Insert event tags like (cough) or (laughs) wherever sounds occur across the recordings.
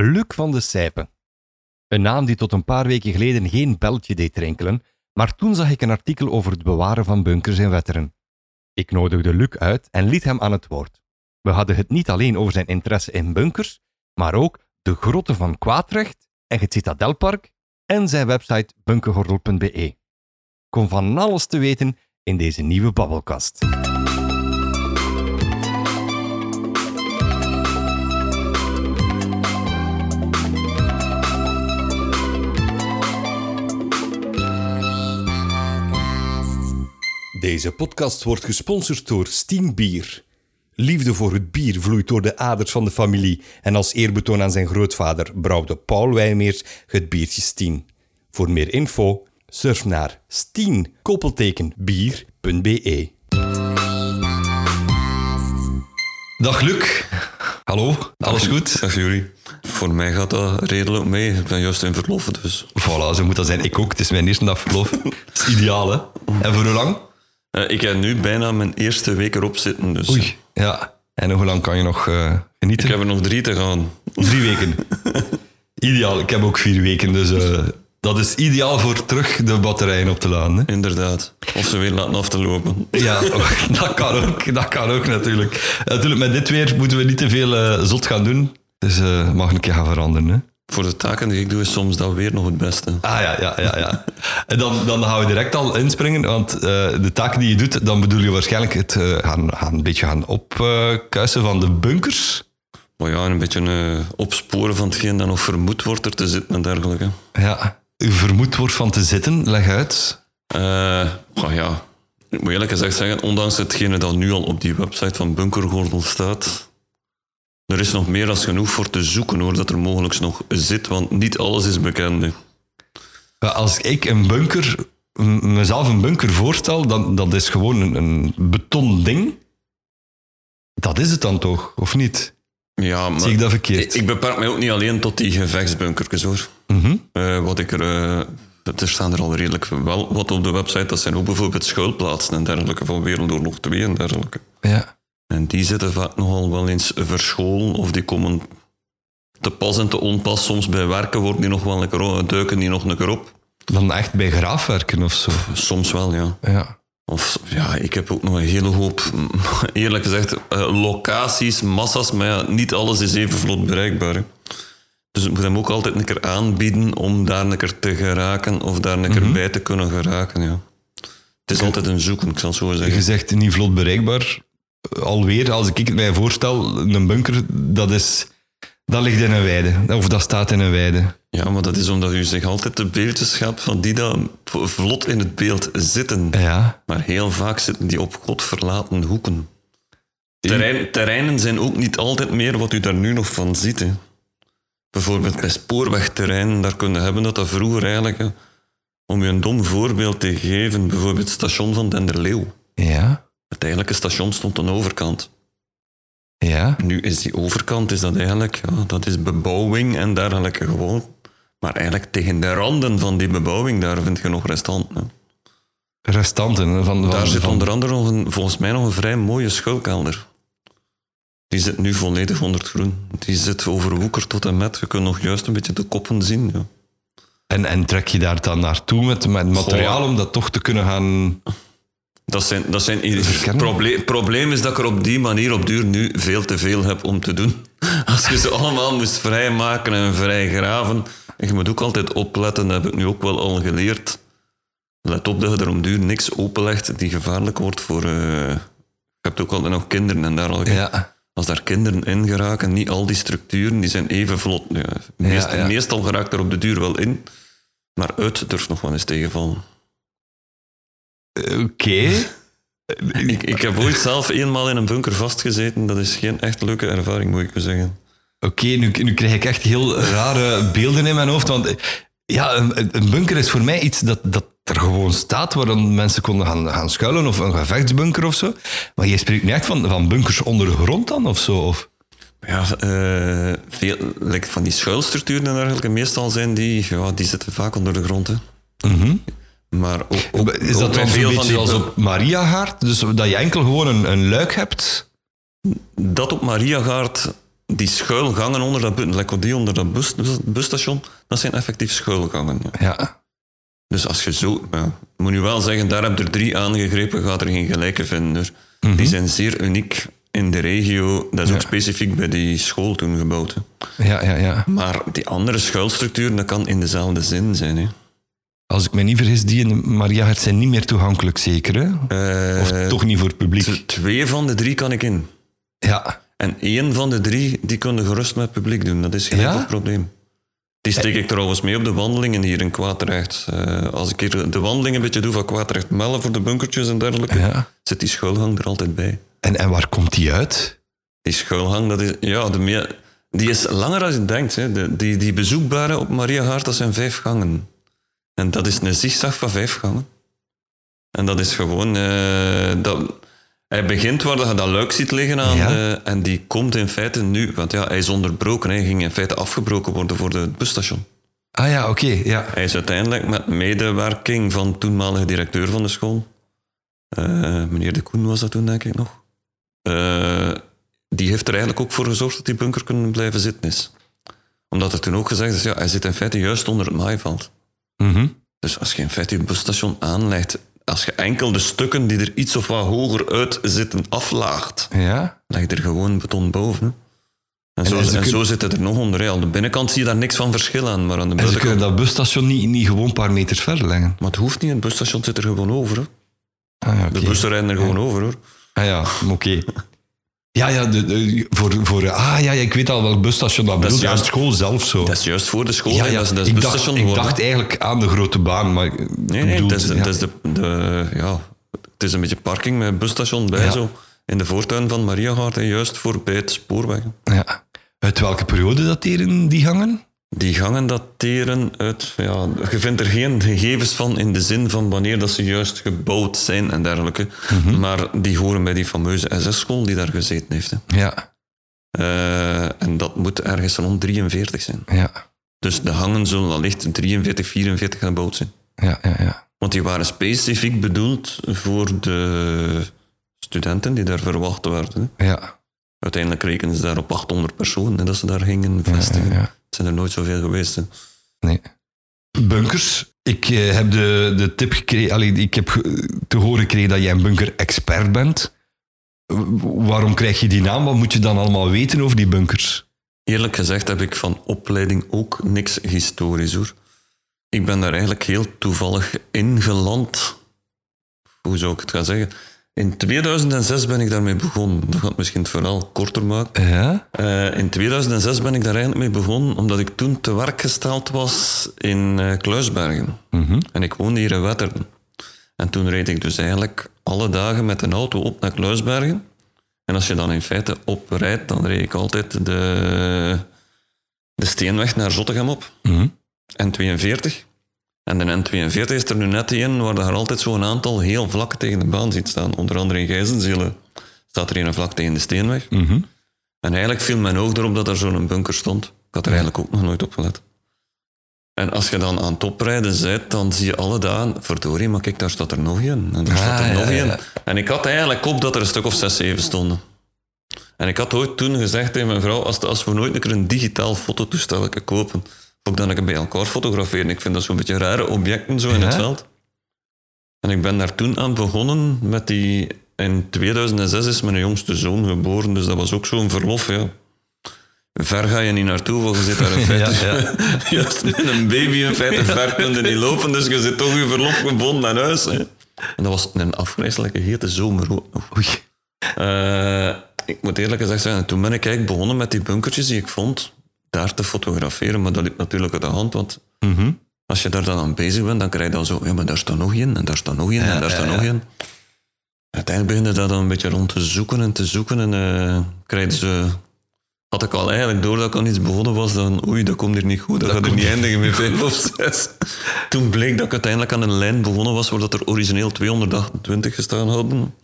Luc van de Sijpen. Een naam die tot een paar weken geleden geen beltje deed rinkelen, maar toen zag ik een artikel over het bewaren van bunkers in Wetteren. Ik nodigde Luc uit en liet hem aan het woord. We hadden het niet alleen over zijn interesse in bunkers, maar ook de grotten van Kwaadrecht en het Citadelpark en zijn website bunkergordel.be. Kom van alles te weten in deze nieuwe babbelkast. Deze podcast wordt gesponsord door Steen Bier. Liefde voor het bier vloeit door de aders van de familie en als eerbetoon aan zijn grootvader brouwde Paul Wijmeers het biertje Steen. Voor meer info surf naar stien-bier.be. Dag Luc. Hallo, alles goed? Dag jullie. Voor mij gaat dat redelijk mee. Ik ben juist in verlof, dus... Voilà, zo moet dat zijn. Ik ook. Het is mijn eerste dag verlof. Dat is ideaal, hè? En voor hoe lang? Eh, ik heb nu bijna mijn eerste week erop zitten, dus... Oei, ja. En hoe lang kan je nog eh, genieten? Ik heb er nog drie te gaan. Drie weken. (laughs) ideaal. Ik heb ook vier weken, dus eh, dat is ideaal voor terug de batterijen op te laden. Hè? Inderdaad. Of ze weer laten af te lopen. Ja, (laughs) dat kan ook. Dat kan ook natuurlijk. Natuurlijk, met dit weer moeten we niet te veel eh, zot gaan doen. Dus eh mag een keer gaan veranderen. Hè? Voor de taken die ik doe is soms dat weer nog het beste. Ah ja, ja, ja. ja. En dan, dan gaan we direct al inspringen, want eh, de taken die je doet, dan bedoel je waarschijnlijk het eh, gaan, gaan een beetje gaan opkuisen van de bunkers. Maar ja, een beetje eh, opsporen van hetgeen dat nog vermoed wordt er te zitten en dergelijke. Ja, u vermoed wordt van te zitten, leg uit. Eh, maar ja, ik moet eerlijk gezegd zeggen, ondanks hetgene dat nu al op die website van Bunkergordel staat, er is nog meer dan genoeg voor te zoeken hoor, dat er mogelijk nog zit, want niet alles is bekend. hè. Als ik een bunker, m- mezelf een bunker voorstel, dan dat is gewoon een, een beton ding. Dat is het dan toch, of niet? Ja, maar Zie ik dat verkeerd? Ik, ik beperk mij ook niet alleen tot die gevechtsbunkertjes hoor. Mhm. Eh, wat ik er, eh, er staan er al redelijk wel wat op de website. Dat zijn ook bijvoorbeeld schuilplaatsen en dergelijke van Wereldoorlog 2 en dergelijke. Ja. En die zitten vaak nogal wel eens verscholen of die komen te pas en te onpas. Soms bij werken worden die nog wel een keer, o- duiken die nog een keer op. Dan echt bij graafwerken of zo. Soms wel, ja. Ja. Of ja, ik heb ook nog een hele hoop, (laughs) eerlijk gezegd, eh, locaties, massa's, maar ja, niet alles is even vlot bereikbaar. hè. Dus ik moet hem ook altijd een keer aanbieden om daar een keer te geraken of daar een keer bij te kunnen geraken. Ja. Het is altijd een zoeken, ik zal het zo Je zeggen. zegt niet vlot bereikbaar. Alweer, als ik het mij voorstel, een bunker, dat, is, dat ligt in een weide. Of dat staat in een weide. Ja, maar dat is omdat u zich altijd de beeldjes van die dat v- vlot in het beeld zitten. Ja. Maar heel vaak zitten die op God verlaten hoeken. Terrein, terreinen zijn ook niet altijd meer wat u daar nu nog van ziet. Hè. Bijvoorbeeld bij spoorwegterreinen, daar kun je hebben dat dat vroeger eigenlijk, om je een dom voorbeeld te geven, bijvoorbeeld het station van Denderleeuw. Ja. Het eigenlijke station stond aan de overkant. Ja. Nu is die overkant, is dat eigenlijk, ja, dat is bebouwing en dergelijke gewoon. Maar eigenlijk tegen de randen van die bebouwing, daar vind je nog restanten. Restanten van... van Daar zit van- onder andere nog een, volgens mij nog een vrij mooie schuilkelder. Die zit nu volledig onder het groen. Die zit overwoekerd tot en met. Je kunt nog juist een beetje de koppen zien. Ja. En, en trek je daar dan naartoe met, met materiaal Goh. om dat toch te kunnen gaan... Dat zijn, dat zijn, het probleem, probleem is dat ik er op die manier op duur nu veel te veel heb om te doen. (laughs) Als je ze allemaal moest vrijmaken en vrijgraven. En je moet ook altijd opletten, dat heb ik nu ook wel al geleerd. Let op dat je er om duur niks openlegt die gevaarlijk wordt voor... eh, je hebt ook altijd nog kinderen en dergelijke. Ja. Als daar kinderen in geraken, niet al die structuren, die zijn even vlot. Ja, meestal, ja. meestal geraakt er op de duur wel in, maar uit durft nog wel eens tegenvallen. Oké. (laughs) Ik, ik heb ooit zelf eenmaal in een bunker vastgezeten. Dat is geen echt leuke ervaring, moet ik je zeggen. Oké, nu, nu krijg ik echt heel rare beelden in mijn hoofd. Want eh, ja, een, een bunker is voor mij iets dat, dat er gewoon staat, waar dan mensen konden gaan, gaan schuilen, of een gevechtsbunker of zo. Maar je spreekt niet echt van, van bunkers onder de grond dan, of zo? Of? Ja, eh, veel, like van die schuilstructuren en dergelijke, meestal zijn die, ja, die zitten vaak onder de grond. Hè. Maar ook, ook, is dat dan veel van die als op Mariagaard? Dus dat je enkel gewoon een, een luik hebt? Dat op Mariagaard die schuilgangen onder dat, like die onder dat bus, busstation, dat zijn effectief schuilgangen. ja. Ja. Dus als je zo... Ja, moet nu wel zeggen, daar heb je er drie aangegrepen, gaat er geen gelijke vinden. Die zijn zeer uniek in de regio. Dat is ook specifiek bij die school toen gebouwd. hè. Ja, ja, ja. Maar die andere schuilstructuren, dat kan in dezelfde zin zijn. Hè. Als ik me niet vergis, die in Maria zijn niet meer toegankelijk, zeker? Hè? Of Eh, toch niet voor het publiek? Twee van de drie kan ik in. Ja. En één van de drie, die kun je gerust met publiek doen. Dat is geen Ja? probleem. Die steek ik trouwens mee op de wandelingen hier in Kwaadrecht. Eh, als ik hier de wandeling een beetje doe van Kwaadrecht Melle voor de bunkertjes en dergelijke, ja. zit die schuilgang er altijd bij. En, en waar komt die uit? Die schuilgang, dat is, ja, de meer, die is langer dan je denkt. Hè. De, die, die bezoekbare op Maria Haart, dat zijn vijf gangen. En dat is een zigzag van vijf gangen. En dat is gewoon... eh, dat, hij begint waar je dat luik ziet liggen aan Ja. de- en die komt in feite nu... Want ja, hij is onderbroken. Hij ging in feite afgebroken worden voor het busstation. Ah ja, oké. ja. Hij is uiteindelijk met medewerking van toenmalige directeur van de school, eh, meneer De Koen was dat toen, denk ik nog. Eh, die heeft er eigenlijk ook voor gezorgd dat die bunker kunnen blijven zitten is. Omdat er toen ook gezegd is, ja, hij zit in feite juist onder het maaiveld. Mhm. Dus als je in feite je busstation aanlegt, als je enkel de stukken die er iets of wat hoger uit zitten aflaagt, Ja. leg je er gewoon beton boven. En, zo, en ze en kun- zo zit het er nog onder. hè. Aan de binnenkant zie je daar niks van verschil aan, maar aan de En ze buitenkant... kunnen dat busstation niet, niet gewoon een paar meters verder leggen. Maar het hoeft niet, het busstation zit er gewoon over. Hè. Ah, De bussen rijden er gewoon over hoor. Ah ja, oké. Ja, ja, de, de- voor, voor, ah ja, ja, ik weet al welk busstation dat is bedoelt. Juist- de school zelf zo. Dat is juist voor de school. ja, ja. Dat is, dat is ik, dacht, busstation ik geworden. dacht eigenlijk aan de grote baan, maar Nee, nee, bedoel, het is, ja. het is de, de, ja, het is een beetje parking met een busstation bij Ja. zo. In de voortuin van Mariagaard, juist voorbij het spoorweg. ja. Uit welke periode dateren die gangen? Die gangen dateren uit... Ja, je vindt er geen gegevens van in de zin van wanneer dat ze juist gebouwd zijn en dergelijke. Mhm. Maar die horen bij die fameuze SS-school die daar gezeten heeft. Hè. Ja, Eh, en dat moet ergens rond 43 zijn. ja, Dus de hangen zullen allicht 43, 44 gebouwd zijn. ja, ja. ja. Want die waren specifiek bedoeld voor de studenten die daar verwacht werden. hè. ja. Uiteindelijk rekenen ze daar op 800 personen dat ze daar gingen ja, vestigen. ja. Zijn er nooit zoveel geweest. hè. Nee. Bunkers. Ik eh, heb de, de tip gekregen, allee, ik heb te horen gekregen dat jij een bunker-expert bent. Waarom krijg je die naam? Wat moet je dan allemaal weten over die bunkers? Eerlijk gezegd heb ik van opleiding ook niks historisch hoor. Ik ben daar eigenlijk heel toevallig in geland. Hoe zou ik het gaan zeggen? In 2006 ben ik daarmee begonnen. Dat gaat misschien het verhaal korter maken. Ja? Eh, in 2006 ben ik daar eigenlijk mee begonnen, omdat ik toen te werk gesteld was in eh, Kluisbergen. Mhm. En ik woonde hier in Wetteren. En toen reed ik dus eigenlijk alle dagen met een auto op naar Kluisbergen. En als je dan in feite oprijdt, dan reed ik altijd de, de Steenweg naar Zottegem op. Mhm. N42. En de N42 is er nu net in waar er altijd zo'n aantal heel vlak tegen de baan ziet staan. Onder andere in Gijzenzele staat er een vlak tegen de Steenweg. Mhm. En eigenlijk viel mijn oog erop dat er zo'n bunker stond. Ik had er eigenlijk ook nog nooit op gelet. En als je dan aan het oprijden bent, dan zie je alle dagen... Verdorie, maar kijk, daar staat er nog één. En daar staat er Ah, nog één. ja. En ik had eigenlijk op dat er een stuk of zes, zeven stonden. En ik had ooit toen gezegd tegen mijn vrouw... Als, als we nooit een keer een digitaal fototoestel kopen... Ook dan ik bij elkaar fotograferen. Ik vind dat zo'n beetje rare objecten zo in Ja? het veld. En ik ben daar toen aan begonnen met die... In 2006 is mijn jongste zoon geboren, dus dat was ook zo'n verlof, ja. Ver ga je niet naartoe, want je zit daar in (laughs) feite... Ja, (laughs) Juist met een baby in feite ver kun je niet lopen, dus je zit toch je verlof gebonden aan huis. Hè. En dat was een afgrijzelijke hete zomer. Oei. Eh, ik moet eerlijk gezegd zeggen, toen ben ik eigenlijk begonnen met die bunkertjes die ik vond, daar te fotograferen. Maar dat liep natuurlijk uit de hand, want Mhm. als je daar dan aan bezig bent, dan krijg je dan zo, ja, maar daar staat nog één, en daar staat nog één, en daar staat nog één. Uiteindelijk begin je daar dan een beetje rond te zoeken en te zoeken, en eh krijg je ze... Had ik al eigenlijk door dat ik aan iets begonnen was, dan oei, dat komt hier niet goed, dat, gaat er niet eindigen met vijf of zes. Toen bleek dat ik uiteindelijk aan een lijn begonnen was, waar dat er origineel 228 gestaan hadden.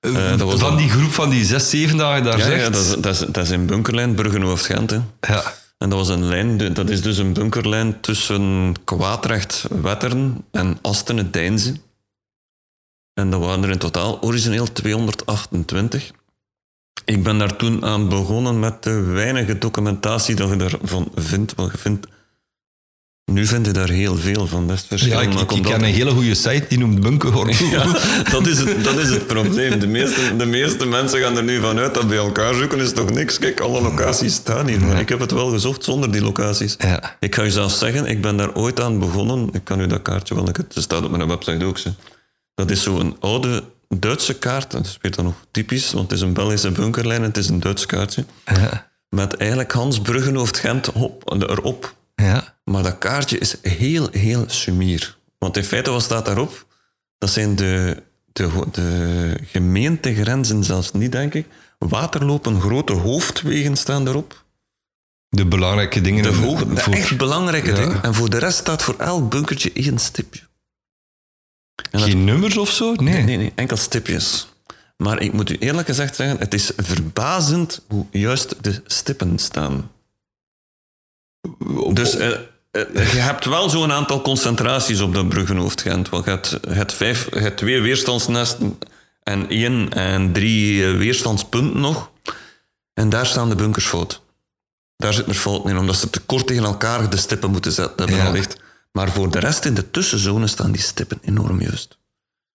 Eh, dat was van dan- die groep van die zes, zeven dagen daar Ja, zegt. ja dat, is, dat, is, dat is in Bunkerlijn, Bruggenhoofd Gent. Hè. Ja. En dat was een lijn, dat is dus een bunkerlijn tussen Kwaadrecht, Wetteren en Astene, Deinze. En dat waren er in totaal origineel 228. Ik ben daar toen aan begonnen met de weinige documentatie dat je daarvan vindt. Want je vindt nu vind je daar heel veel van. Dat is het verschil. Ja, ik, ik, ken een hele goede site die noemt Bunkerhorn. (laughs) Ja, dat is, het, dat is het probleem. De meeste, de meeste mensen gaan er nu vanuit dat bij elkaar zoeken is toch niks. Kijk, alle locaties staan hier. Maar ik heb het wel gezocht zonder die locaties. Ja. Ik ga je zelfs zeggen, ik ben daar ooit aan begonnen. Ik kan u dat kaartje wel... Het staat op mijn website ook. Zo. Dat is zo'n oude Duitse kaart. Dat is weer dan nog typisch, want het is een Belgische bunkerlijn en het is een Duits kaartje. Met eigenlijk Hans Bruggenhoofd Gent op, erop. Ja. Maar dat kaartje is heel, heel sumier. Want in feite, wat staat daarop? Dat zijn de, de, de gemeentegrenzen zelfs niet, denk ik. Waterlopen, grote hoofdwegen staan daarop. De belangrijke dingen. De, hoog, de voor- echt belangrijke Ja. dingen. En voor de rest staat voor elk bunkertje één stipje. En dat- Geen nummers of zo? Nee. nee, nee, nee, enkel stipjes. Maar ik moet u eerlijk gezegd zeggen, het is verbazend hoe juist de stippen staan. Dus eh, eh, je hebt wel zo'n aantal concentraties op dat Bruggenhoofd Gent. Want je hebt, vijf, je hebt twee weerstandsnesten en één en drie eh, weerstandspunten nog. En daar staan de bunkers fout. Daar zit er fout in, omdat ze te kort tegen elkaar de stippen moeten zetten. hebben Ja. Maar voor de rest in de tussenzone staan die stippen enorm juist.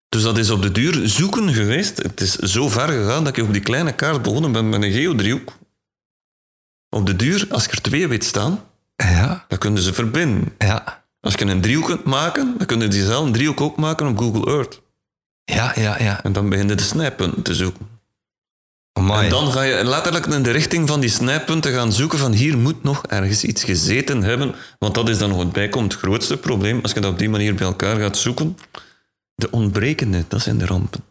Dus dat is op de duur zoeken geweest. Het is zo ver gegaan dat ik op die kleine kaart begonnen ben met een geodriehoek. Op de duur, als je er twee weet staan, Ja. dan kunnen ze verbinden. Ja. Als je een driehoek kunt maken, dan kun je diezelfde driehoek ook maken op Google Earth. Ja, ja, ja. En dan begin je de snijpunten te zoeken. Amai. En dan ga je letterlijk in de richting van die snijpunten gaan zoeken van hier moet nog ergens iets gezeten hebben. Want dat is dan nog het bijkomend grootste probleem. Als je dat op die manier bij elkaar gaat zoeken. De ontbrekende, dat zijn de rampen.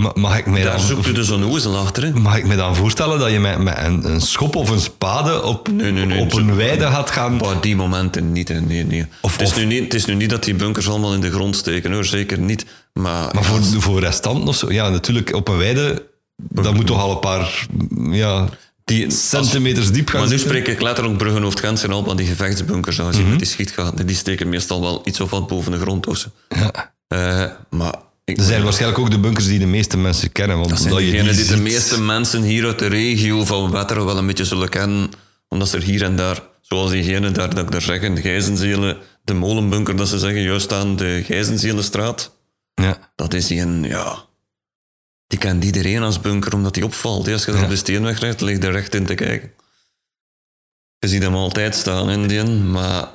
Ma- mag, ik mij Daar dan, zoekt u dus een oezel achter. hè. mag ik me dan voorstellen dat je met, met een, een schop of een spade op, Nee, nee, nee, op een weide gaat gaan? Maar die momenten niet, hè. nee, nee. Of- het, is of- nu niet, het is nu niet dat die bunkers allemaal in de grond steken, hoor. Zeker niet. Maar, Maar voor, ja, voor restanten of zo? Ja, natuurlijk op een weide, dat moet toch al een paar ja, die, centimeters diep gaan Maar nu spreek ik letterlijk Bruggenhoofd Gent zijn allemaal die gevechtsbunkers. Als je Mhm. met die schietgaten, die steken meestal wel iets of wat boven de grond. Of zo. Ja. Eh, maar ik, Dat zijn waarschijnlijk ook de bunkers die de meeste mensen kennen. Want dat zijn dat je diegenen die de meeste mensen hier uit de regio van Wetteren wel een beetje zullen kennen. Omdat ze er hier en daar, zoals diegene daar dat ik daar zeg, in de Gijzenzelen, de molenbunker dat ze zeggen, juist aan de Gijzenzelenstraat. Ja. Dat is die een, ja... Die kent iedereen als bunker, omdat die opvalt. Als je Ja. op de steenweg rijdt, ligt er recht in te kijken. Je ziet hem altijd staan in die, maar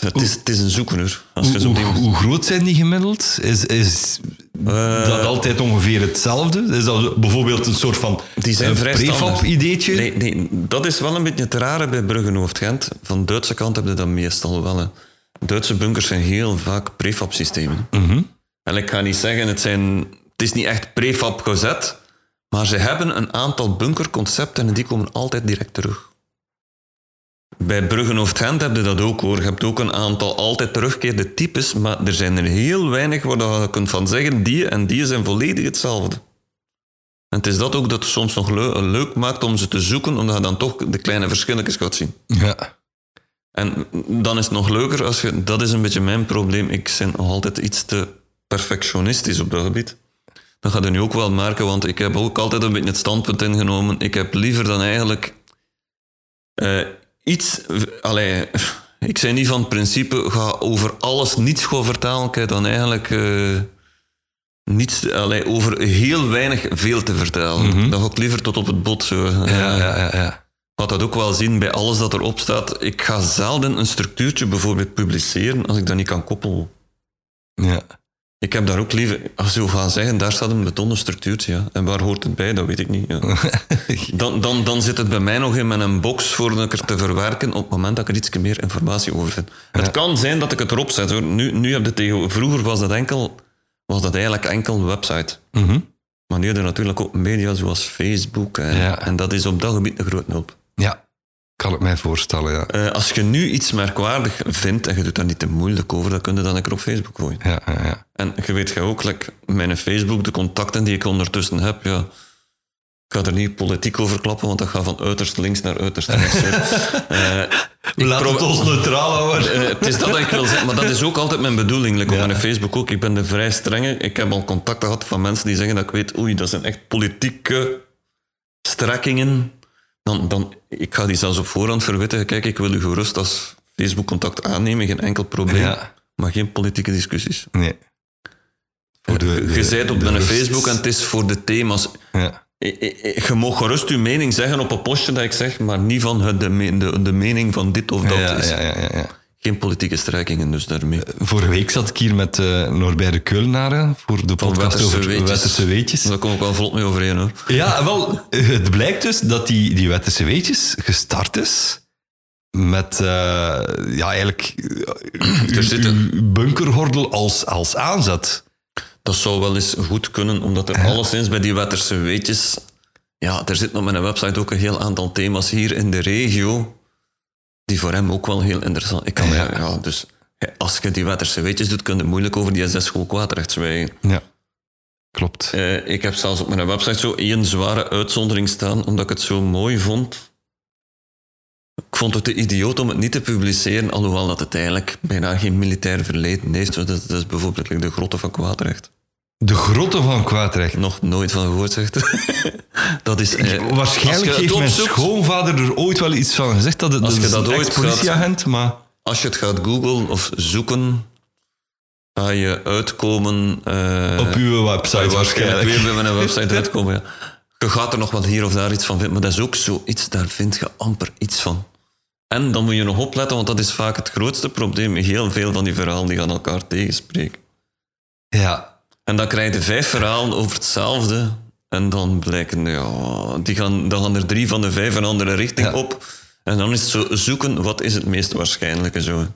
het is, het is een zoeken hoor. Als je Hoe, hoe, hoe groot zijn die gemiddeld? Is, is Eh, dat altijd ongeveer hetzelfde? Is dat bijvoorbeeld een soort van Die zijn een vrij standaard. prefab-ideetje? Nee, nee, dat is wel een beetje het rare bij Bruggenhoofd Gent. Van de Duitse kant heb je dat meestal wel. Hè. Duitse bunkers zijn heel vaak prefab systemen. Mhm. En ik ga niet zeggen, het, zijn, het is niet echt prefab gezet, maar ze hebben een aantal bunkerconcepten en die komen altijd direct terug. Bij Bruggenhoofd Gent heb je dat ook hoor. Je hebt ook een aantal altijd terugkerende types, maar er zijn er heel weinig waar je kunt van zeggen, die en die zijn volledig hetzelfde. En het is dat ook dat het soms nog leu- leuk maakt om ze te zoeken, omdat je dan toch de kleine verschilletjes gaat zien. Ja. En dan is het nog leuker als je... Dat is een beetje mijn probleem. Ik ben nog altijd iets te perfectionistisch op dat gebied. Dat gaat je nu ook wel merken, want ik heb ook altijd een beetje het standpunt ingenomen. Ik heb liever dan eigenlijk eh, iets... Allee, ik zei niet van het principe, ga over alles niets gaan vertalen. Ik heb dan eigenlijk eh, niets, allee, over heel weinig veel te vertellen. Dan ga ik liever tot op het bot. Zo. Ja, Eh, ja, ja, ja. wat dat ook wel zien bij alles dat erop staat. Ik ga zelden een structuurtje bijvoorbeeld publiceren als ik dat niet kan koppelen. ja. Ik heb daar ook liever, als je gaat zeggen, daar staat een betonnen structuurtje. Ja. En waar hoort het bij, dat weet ik niet. Ja. (laughs) Dan, dan, dan zit het bij mij nog in mijn box voor ik er te verwerken op het moment dat ik er iets meer informatie over vind. Het kan zijn dat ik het erop zet. Hoor. Nu, nu heb je tegen, vroeger was dat, enkel, was dat eigenlijk enkel een website. Mhm. Maar nu heb je natuurlijk ook media zoals Facebook. En, en dat is op dat gebied een grote hulp. ja. Kan ik mij voorstellen, ja. Eh, als je nu iets merkwaardig vindt en je doet daar niet te moeilijk over, dan kun je dat lekker op Facebook gooien. Ja, ja, ja. En je weet je ook, like, mijn Facebook, de contacten die ik ondertussen heb, ja, ik ga er niet politiek over klappen, want dat gaat van uiterst links naar uiterst rechts. (laughs) Eh, ik Laat het ons neutraal houden. Eh, het is dat dat ik wil zeggen, maar dat is ook altijd mijn bedoeling. Like, Ja. Op mijn Facebook ook. Ik ben de vrij strenge. Ik heb al contacten gehad van mensen die zeggen dat ik weet, oei, dat zijn echt politieke strekkingen, dan, dan, ik ga die zelfs op voorhand verwittigen. Kijk, ik wil u gerust als Facebook-contact aannemen, geen enkel probleem. Ja. Maar geen politieke discussies. Nee. Voor de, de- je bent op de. Facebook en het is voor de thema's. Ja. Je mag gerust uw mening zeggen op een postje dat ik zeg, maar niet van de, de, de mening van dit of dat. Ja, is ja, ja, ja, ja. Geen politieke strijkingen dus daarmee. Vorige week zat ik hier met eh Norbert de Keulenaren voor de podcast over weetjes. Wetterse weetjes. Daar kom ik wel vlot mee overeen hoor. Ja, wel, het blijkt dus dat die, die Wetterse weetjes gestart is met eh, ja, eigenlijk eh, Er bunkerhordel als, als aanzet. Dat zou wel eens goed kunnen, omdat er alleszins bij die Wetterse weetjes... Ja, er zitten op mijn website ook een heel aantal thema's hier in de regio die voor hem ook wel heel interessant... Ik kan, ja. Ja, dus als je die Wetterse weetjes doet, kun je moeilijk over die SS-school kwaadrecht zwijgen. Ja, klopt. Eh, ik heb zelfs op mijn website zo één zware uitzondering staan, omdat ik het zo mooi vond. Ik vond het te idioot om het niet te publiceren, alhoewel dat het eigenlijk bijna geen militair verleden heeft. Dat, dat is bijvoorbeeld de grotte van Kwaadrecht. De grotten van kwaadrecht. Nog nooit van gehoord, zegt hij. (laughs) Dat is... eh, als Waarschijnlijk heeft mijn schoonvader er ooit wel iets van gezegd. Dat het Als dat je is dat een ooit ex-politieagent, maar... Als je het gaat googlen of zoeken, ga je uitkomen... eh, Op uw website waarschijnlijk waarschijnlijk. weer bij mijn website uitkomen. Ja. Je gaat er nog wel hier of daar iets van vinden, maar dat is ook zoiets, daar vind je amper iets van. En dan moet je nog opletten, want dat is vaak het grootste probleem. Heel veel van die verhalen die gaan elkaar tegenspreken. Ja, En dan krijg je vijf verhalen over hetzelfde. En dan blijken, ja, die gaan, dan gaan er drie van de vijf een andere richting Ja. op. En dan is het zo zoeken, wat is het meest waarschijnlijke zo.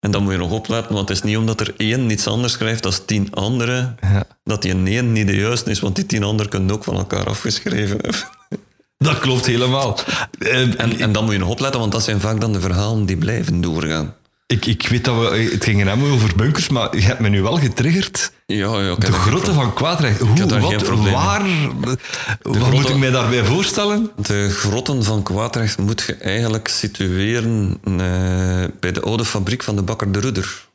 En dan moet je nog opletten, want het is niet omdat er één iets anders schrijft dan tien anderen, ja. dat die één niet de juiste is, want die tien anderen kunnen ook van elkaar afgeschreven hebben. (laughs) dat klopt helemaal. Eh, En, en dan moet je nog opletten, want dat zijn vaak dan de verhalen die blijven doorgaan. ik, ik weet dat we het gingen hebben over bunkers, maar je hebt me nu wel getriggerd. Ja, ja, De grotten van kwaadrecht. Hoe, daar wat, geen probleem mee. waar... Wat moet ik mij daarbij voorstellen? De grotten van Kwaadrecht moet je eigenlijk situeren eh, bij de oude fabriek van de bakker De Rudder.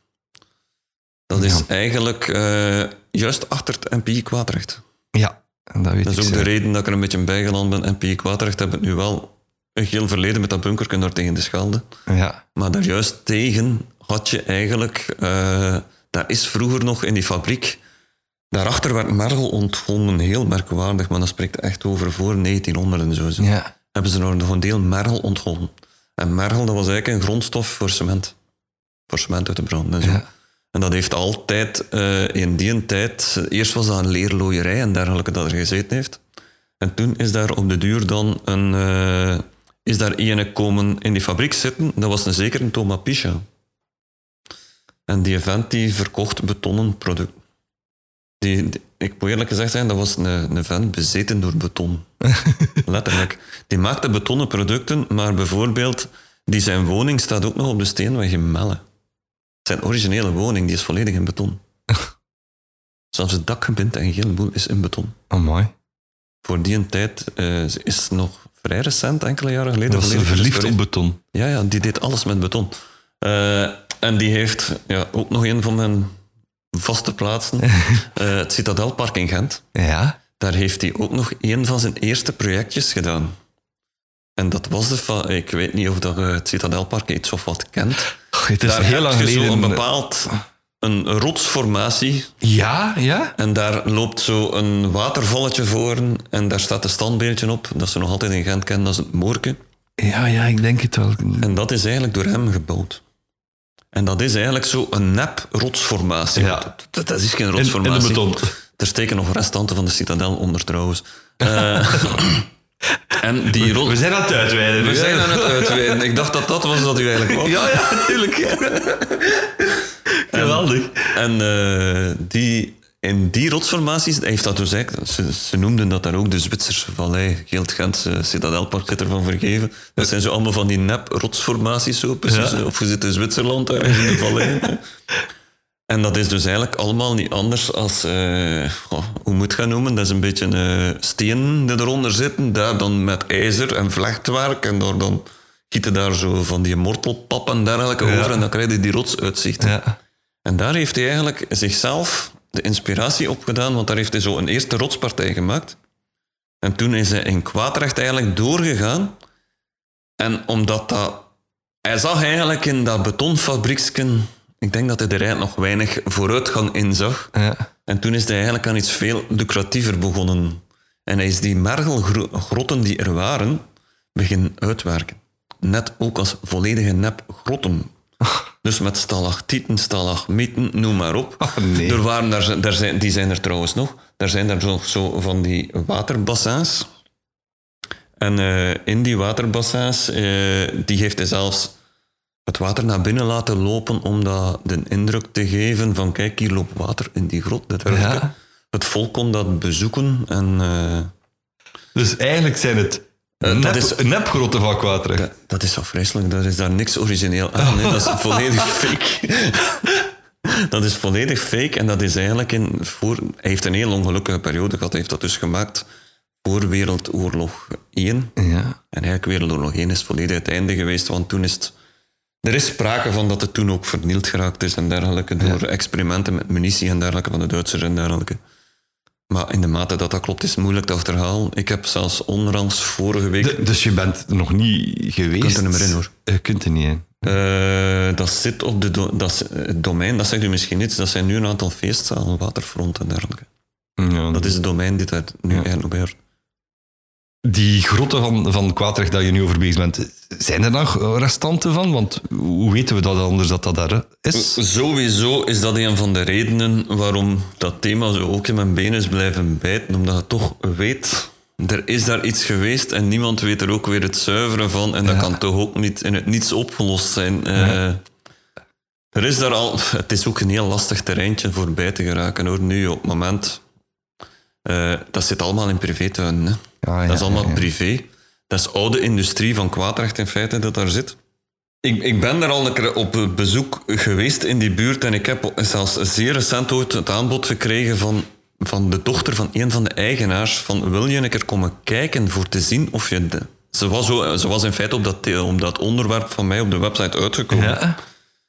Dat is eigenlijk eh, juist achter het NPI Kwaadrecht. Ja, dat weet Dat is ik ook de reden dat ik er een beetje bijgeland ben. NPI Kwaadrecht hebben nu wel een heel verleden met dat bunkerken daar tegen de schelde. Ja. Maar daar juist tegen had je eigenlijk... eh, daar is vroeger nog in die fabriek... Daarachter werd mergel ontgonnen, heel merkwaardig, maar dat spreekt echt over voor 1900 en zo. zo ja. hebben ze nog een deel mergel ontgonnen. En mergel, dat was eigenlijk een grondstof voor cement. Voor cement uit te branden en zo. Ja. En dat heeft altijd eh, in die tijd... Eerst was dat een leerlooierij en dergelijke dat er gezeten heeft. En toen is daar op de duur dan een... eh, is daar ene komen in die fabriek zitten. Dat was een zeker een Thomas Picha. En die vent die verkocht betonnen producten. Die, die- ik moet eerlijk gezegd zijn, dat was een, een vent bezeten door beton. (laughs) Letterlijk. Die maakte betonnen producten, maar bijvoorbeeld, die zijn woning staat ook nog op de Steenweg in Melle. Zijn originele woning, die is volledig in beton. (laughs) Zelfs het dakgebind en heel boel is in beton. Oh, mooi. Voor die een tijd eh, ze is nog vrij recent, enkele jaren geleden. Was volledig verliefd op beton. Ja, ja, die deed alles met beton. Eh, en die heeft ja, ook nog een van mijn vaste plaatsen, (laughs) eh, het Citadelpark in Gent. Ja. Daar heeft hij ook nog een van zijn eerste projectjes gedaan. En dat was de van, ik weet niet of dat je het Citadelpark iets of wat kent. Oh, het is Daar heel heb lang geleden. een bepaald een rotsformatie Ja, ja. en daar loopt zo een watervalletje voor en daar staat een standbeeldje op, dat ze nog altijd in Gent kennen, dat is het Moorke. Ja, ja, ik denk het wel. En dat is eigenlijk door hem gebouwd. En dat is eigenlijk zo een nep rotsformatie. Ja. Dat, dat- is geen In, in rotsformatie. de beton. Er steken nog restanten van de citadel onder trouwens. Eh, (laughs) en die rot... We zijn aan het uitweiden. We zijn aan het uitweiden. Ik dacht dat dat was wat u eigenlijk was. (laughs) Ja, ja, natuurlijk. (laughs) Geweldig. En eh, die, in die rotsformaties, heeft dat dus eigenlijk, ze, ze noemden dat daar ook de Zwitserse vallei, Geelt Gentse Citadelpark zit ervan vergeven. Dat zijn zo allemaal van die nep rotsformaties zo, precies. Ja. Of je zit in Zwitserland ergens in de vallei. En dat is dus eigenlijk allemaal niet anders als, eh, hoe moet je het noemen? Dat is een beetje eh stenen die eronder zitten, daar dan met ijzer en vlechtwerk en daar dan gieten daar zo van die mortelpap en dergelijke Ja. over en dan krijg je die rotsuitzichten. Ja. En daar heeft hij eigenlijk zichzelf de inspiratie op gedaan, want daar heeft hij zo een eerste rotspartij gemaakt. En toen is hij in Kwaadrecht eigenlijk doorgegaan. En omdat dat... Hij zag eigenlijk in dat betonfabrieksken... Ik denk dat hij er eigenlijk nog weinig vooruitgang in zag. Ja. En toen is hij eigenlijk aan iets veel lucratiever begonnen. En hij is die mergelgrotten die er waren, beginnen uitwerken. Net ook als volledige nepgrotten. Dus met stalactieten, stalagmieten, noem maar op. Oh, nee. Er waren daar, daar zijn, die zijn er trouwens nog. Daar zijn er zo, zo van die waterbassins. En eh, in die waterbassins, eh, die heeft hij zelfs het water naar binnen laten lopen om dat de indruk te geven van kijk, hier loopt water in die grot. Dat Ja. Het volk kon dat bezoeken en eh, Dus eigenlijk zijn het nep, dat is- nepgrotten van Kwaadrecht. dat, dat is zo vreselijk. Dat is daar niks origineel aan. Nee, dat is (laughs) volledig fake. dat is volledig fake en dat is eigenlijk in voor... Hij heeft een heel ongelukkige periode gehad. Hij heeft dat dus gemaakt voor Wereldoorlog 1. Ja. En eigenlijk Wereldoorlog 1 is volledig het einde geweest, want toen is het... Er is sprake van dat het toen ook vernield geraakt is en dergelijke, door experimenten met munitie en dergelijke van de Duitsers en dergelijke. Maar in de mate dat dat klopt, is het moeilijk te achterhalen. Ik heb zelfs onlangs vorige week... De- dus je bent er nog niet geweest? kunt er niet meer in, hoor. Je kunt er niet in. Eh, dat zit op de do- dat is, het domein, dat zegt u misschien iets, dat zijn nu een aantal feestzalen, waterfront en dergelijke. Ja, Dat is het domein dit daar nu eigenlijk op beheert. Die grotten van, van Kwaadrecht dat je nu over bezig bent, zijn er nog restanten van? Want hoe weten we dat anders dat dat daar is? Sowieso is dat een van de redenen waarom dat thema zo ook in mijn benen is blijven bijten. Omdat je toch weet, er is daar iets geweest en niemand weet er ook weer het zuiveren van. En dat Ja. kan toch ook niet in het niets opgelost zijn. Eh, er is daar al, het is ook een heel lastig terreintje voorbij te geraken hoor. Nu op het moment, eh, dat zit allemaal in privétuinen. Hè. Ja, ja, dat is allemaal ja, ja. privé. Dat is oude industrie van Kwaadrecht in feite dat daar zit. Ik, ik ben daar al een keer op bezoek geweest in die buurt en ik heb zelfs zeer recent ooit het aanbod gekregen van, van de dochter van een van de eigenaars van wil je een keer komen kijken voor te zien of je... De, ze, was zo, ze was in feite op dat, op dat onderwerp van mij op de website uitgekomen. Ja.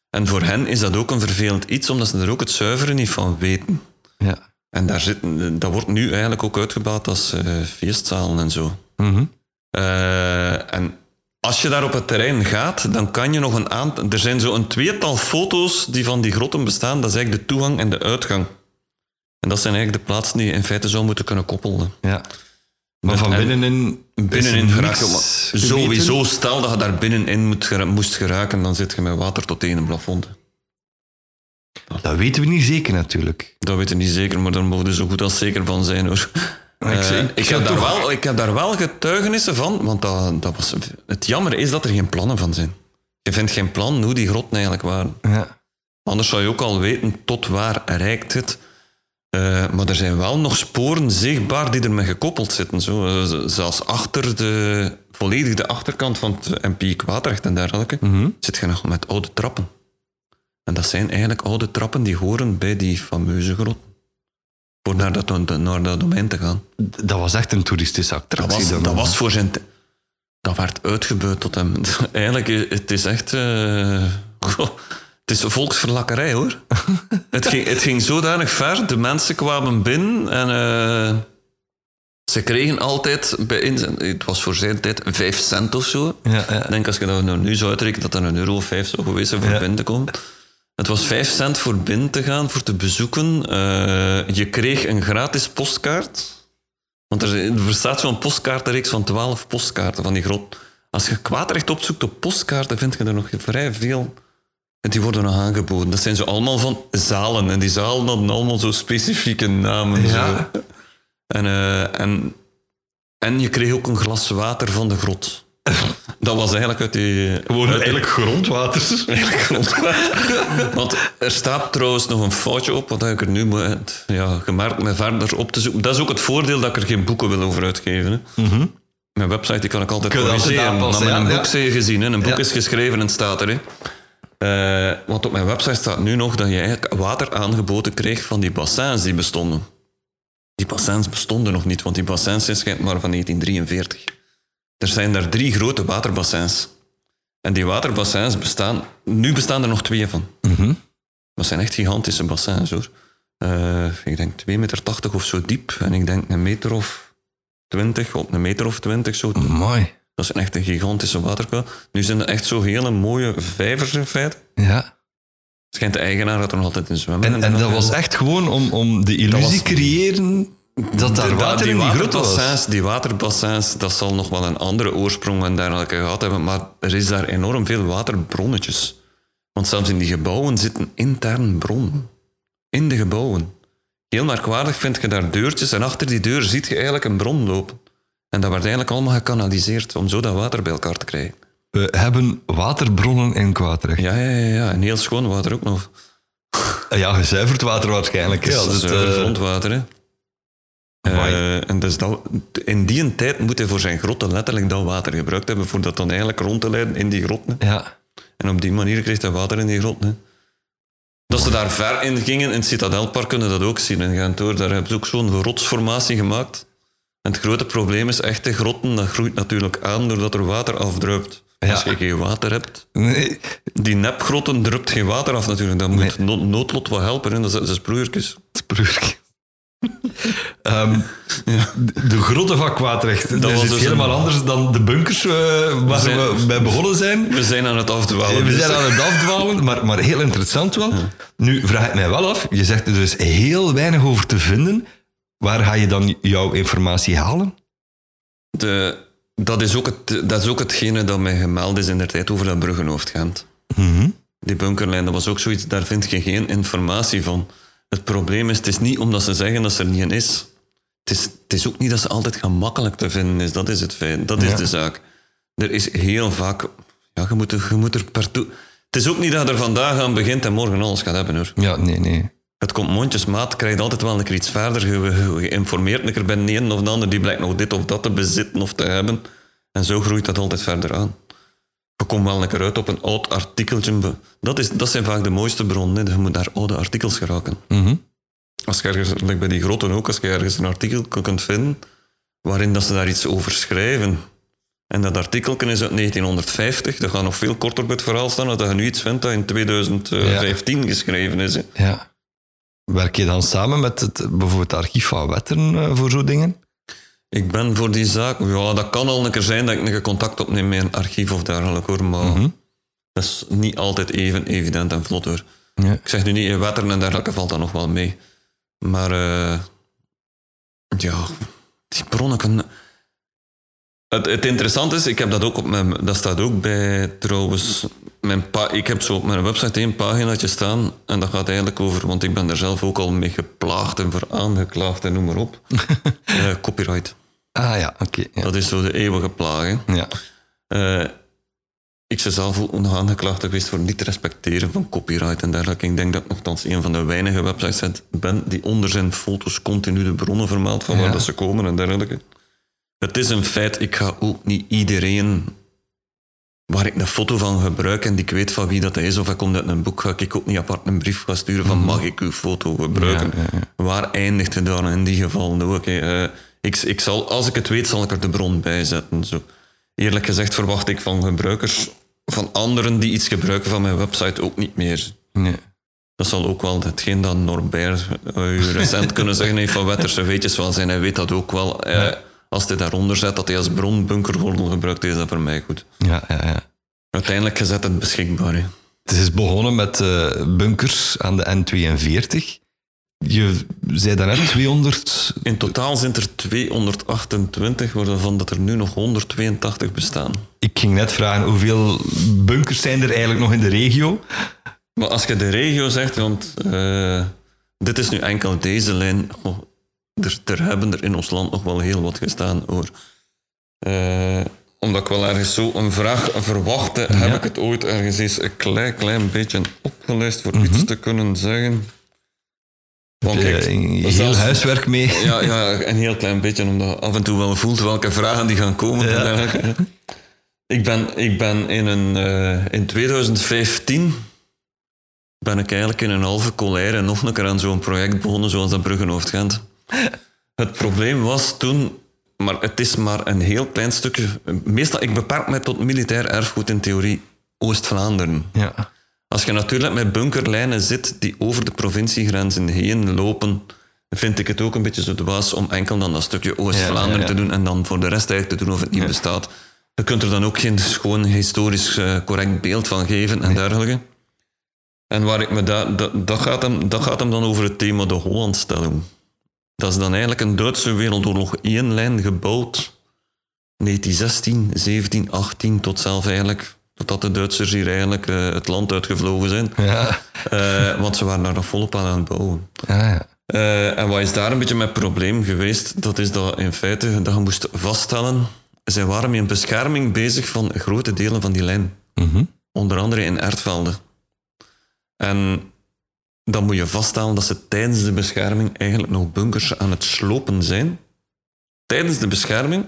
En voor hen is dat ook een vervelend iets, omdat ze er ook het zuiveren niet van weten. Ja. En daar zit, dat wordt nu eigenlijk ook uitgebouwd als eh, feestzalen en zo. Mhm. Eh, en als je daar op het terrein gaat, dan kan je nog een aantal... Er zijn zo een tweetal foto's die van die grotten bestaan. Dat is eigenlijk de toegang en de uitgang. En dat zijn eigenlijk de plaatsen die je in feite zou moeten kunnen koppelen. ja. Maar van En- binnenin... Binnenin? Sowieso, stel dat je daar binnenin moet, moest geraken, dan zit je met water tot tegen een plafond. Dat weten we niet zeker natuurlijk. Dat weet je niet zeker, maar daar mogen we zo goed als zeker van zijn hoor. Ik Eh, ik, ik heb daar wel, ik heb daar wel getuigenissen van, want dat, dat was, het jammer is dat er geen plannen van zijn. Je vindt geen plan hoe die grotten eigenlijk waren. Ja. Anders zou je ook al weten tot waar reikt het. Eh, maar er zijn wel nog sporen zichtbaar die ermee gekoppeld zitten. Zo. Eh, zelfs achter de, volledig de achterkant van het MP Kwaadrecht en dergelijke, Mhm. zit je nog met oude trappen. En dat zijn eigenlijk oude trappen die horen bij die fameuze grot. Voor naar dat, naar dat domein te gaan. Dat was echt een toeristische Dat attractie. was, dan dat was voor zijn... Dat werd uitgebuit tot hem. (laughs) Eigenlijk, het is echt... eh, het is volksverlakkerij, hoor. (laughs) het, ging, het ging zodanig ver. De mensen kwamen binnen en... eh, ze kregen altijd... Bij inzet- het was voor zijn tijd vijf cent of zo. Ja, ja. Ik denk als je dat nou nu zou uitrekenen, dat dat een euro of vijf zou geweest zijn voor Ja. binnen te komen. Het was vijf cent voor binnen te gaan, voor te bezoeken. Eh, je kreeg een gratis postkaart. Want er, er bestaat zo'n postkaartenreeks van twaalf postkaarten van die grot. Als je kwaadrecht opzoekt op postkaarten, vind je er nog vrij veel. En die worden nog aangeboden. Dat zijn zo allemaal van zalen. En die zalen hadden allemaal zo specifieke namen. Ja. Zo. En, eh, en, en je kreeg ook een glas water van de grot. (laughs) Dat was eigenlijk uit die... Gewoon eigenlijk grondwater. (laughs) Eigenlijk grondwater. Want er staat trouwens nog een foutje op, wat ik er nu moet, ja, gemerkt me verder op te zoeken. Dat is ook het voordeel dat ik er geen boeken wil over uitgeven. Hè. Mijn website die kan ik altijd corrigeren. Aanpassen, met een boek ja. zie je gezien. Hè. Een boek Ja. is geschreven en staat er. Hè. Eh, want op mijn website staat nu nog dat je eigenlijk water aangeboden kreeg van die bassins die bestonden. Die bassins bestonden nog niet, want die bassins zijn schijnt maar van 1943. Er zijn daar drie grote waterbassins. En die waterbassins bestaan... Nu bestaan er nog twee van. Dat zijn echt gigantische bassins, hoor. Eh, ik denk 2,80 meter of zo diep. En ik denk een meter of 20, op een meter of 20 zo. Mooi. Dat is echt een gigantische waterkuil. Nu zijn het echt zo hele mooie vijvers in feite. Ja. Schijnt de eigenaar dat er nog altijd in zwemmen. En, en dat was echt gewoon om, om de illusie was- creëren dat daar water die in die was. die waterbassins, dat zal nog wel een andere oorsprong en dergelijke gehad hebben, maar er is daar enorm veel waterbronnetjes. Want zelfs in die gebouwen zit een intern bron. In de gebouwen. Heel merkwaardig vind je daar deurtjes en achter die deur ziet je eigenlijk een bron lopen. En dat werd eigenlijk allemaal gekanaliseerd om zo dat water bij elkaar te krijgen. We hebben waterbronnen in Kwaadrecht. Ja, ja, ja, ja. en heel schoon water ook nog. Ja, gezuiverd water waarschijnlijk. Ja, dat is het, zuiver eh, grondwater, hè. Eh, en dus dat, in die tijd moet hij voor zijn grotten letterlijk dat water gebruikt hebben, voor dat dan eigenlijk rond te leiden in die grotten. ja. En op die manier kreeg hij water in die grotten. Dat ze daar ver in gingen, in het Citadelpark kunnen dat ook zien. In Gentoor, daar hebben ze ook zo'n rotsformatie gemaakt. En het grote probleem is echt de grotten, dat groeit natuurlijk aan doordat er water afdruipt. Ja. Als je geen water hebt, Nee, die nepgrotten drupt geen water af natuurlijk. Dan moet Nee. noodlot wat helpen, hè. dat zijn- zijn sproeiertjes. Ehm, de, de grotten van Kwaadrecht. Dat, is dus helemaal een- anders dan de bunkers eh, waar zijn- we bij begonnen zijn. We zijn aan het afdwalen. we dus- zijn aan het afdwalen, maar, maar heel interessant wel. Nu vraag ik mij wel af, je zegt er dus heel weinig over te vinden. Waar ga je dan jouw informatie halen? De, dat, is ook het, dat is ook hetgene dat mij gemeld is in de tijd over dat Bruggenhoofd Gent. Mhm. Die bunkerlijn, dat was ook zoiets, daar vind je geen informatie van. Het probleem is, het is niet omdat ze zeggen dat ze er niet in is. Het is, het is ook niet dat ze altijd gemakkelijk te vinden is. Dat is het feit. Dat is Ja. de zaak. Er is heel vaak... Ja, je moet, er- je moet er partout... Het is ook niet dat je er vandaag aan begint en morgen alles gaat hebben, hoor. Ja, nee, nee. Het komt mondjesmaat, krijg je altijd wel een keer iets verder. Je, een keer bij de een of de ander, die blijkt nog dit of dat te bezitten of te hebben. En zo groeit dat altijd verder aan. Je komt wel een keer uit op een oud artikeltje. Dat, is, dat zijn vaak de mooiste bronnen. Je moet naar oude artikels geraken. Mhm. Als je ergens, like bij die grotten ook, als je ergens een artikel kunt vinden waarin dat ze daar iets over schrijven. En dat artikel is uit 1950, dat gaat nog veel korter bij het verhaal staan dan dat je nu iets vindt dat in 2015 geschreven is. hè. Ja. Werk je dan samen met het, bijvoorbeeld het archief van Wetteren eh, voor zo'n dingen? Ik ben voor die zaak... Ja, dat kan al een keer zijn dat ik een contact opneem met een archief of dergelijke, hoor. Maar Mhm. dat is niet altijd even evident en vlot, hoor. Ja. Ik zeg nu niet, in wetteren en dergelijke valt dat nog wel mee. Maar... eh, ja, die bronnen kunnen... Het, het interessante is, ik heb dat ook op mijn... Dat staat ook bij, trouwens... Mijn pa, ik heb zo op mijn website één paginaatje staan en dat gaat eigenlijk over... Want ik ben er zelf ook al mee geplaagd en voor aangeklaagd en noem maar op. (laughs) Eh, copyright. Ah ja, oké. ja. Dat is zo de eeuwige plaag. hè. ja. Eh, ik ben zelf ook nog aangeklaagd geweest voor niet respecteren van copyright en dergelijke. Ik denk dat ik nogthans een van de weinige websites ben die onder zijn foto's continu de bronnen vermeldt van waar Ja. dat ze komen en dergelijke. Het is een feit, ik ga ook niet iedereen waar ik een foto van gebruik en die ik weet van wie dat is, of hij komt uit een boek, ga ik ook niet apart een brief gaan sturen van mag ik uw foto gebruiken? Mhm. Ja, ja, ja. Waar eindigt het dan in die geval ook? hè? Eh, ik, ik zal, als ik het weet, zal ik er de bron bij zetten. Zo. Eerlijk gezegd verwacht ik van gebruikers, van anderen die iets gebruiken van mijn website, ook niet meer. Nee. Dat zal ook wel hetgeen dat Norbert eh, u (laughs) recent kunnen zeggen heeft van Wetterse weetjes wel zijn. Hij weet dat ook wel. Eh, als hij daaronder zet dat hij als bron bunkergordel gebruikt, is dat voor mij goed. Ja, ja, ja. Uiteindelijk gezet het beschikbaar. Het is begonnen met eh, bunkers aan de N42. Je zei daarnet 200... In totaal zijn er 228, waarvan dat er nu nog 182 bestaan. Ik ging net vragen, hoeveel bunkers zijn er eigenlijk nog in de regio? Maar als je de regio zegt, want eh, dit is nu enkel deze lijn. Oh, er, er hebben er in ons land nog wel heel wat gestaan hoor. Eh, omdat ik wel ergens zo een vraag verwachtte, heb ik het ooit ergens eens een klein, klein beetje opgeleist voor iets te kunnen zeggen. Want kijk, heel zelfs- huiswerk mee? ja, ja, een heel klein beetje, omdat af en toe wel voelt welke vragen die gaan komen. Ja. Ik ben, ik ben in, een, eh, in 2015 ben ik eigenlijk in een halve colère nog een keer aan zo'n project begonnen, zoals dat Bruggenhoofd Gent. Het probleem was toen, maar het is maar een heel klein stukje. Meestal, ik beperk mij tot militair erfgoed in theorie Oost-Vlaanderen. Ja. Als je natuurlijk met bunkerlijnen zit die over de provinciegrenzen heen lopen, vind ik het ook een beetje zo dwaas om enkel dan dat stukje Oost-Vlaanderen Ja, ja, ja. te doen en dan voor de rest eigenlijk te doen of het niet bestaat. Je kunt er dan ook geen schoon historisch eh, correct beeld van geven en dergelijke. En waar ik me da, dat, dat, gaat hem, dat gaat hem dan over het thema de Hollandstelling. Dat is dan eigenlijk een Duitse Wereldoorlog 1 lijn gebouwd. 1916, 17, 18 tot zelf eigenlijk. Totdat de Duitsers hier eigenlijk eh, het land uitgevlogen zijn. Ja. Eh, want ze waren daar nog volop aan het bouwen. Ja, ja. Eh, en wat is daar een beetje mijn probleem geweest? Dat is dat in feite dat je moest vaststellen. Zij waren met een bescherming bezig van grote delen van die lijn. Mhm. Onder andere in Ertvelde. En dan moet je vaststellen dat ze tijdens de bescherming eigenlijk nog bunkers aan het slopen zijn. Tijdens de bescherming,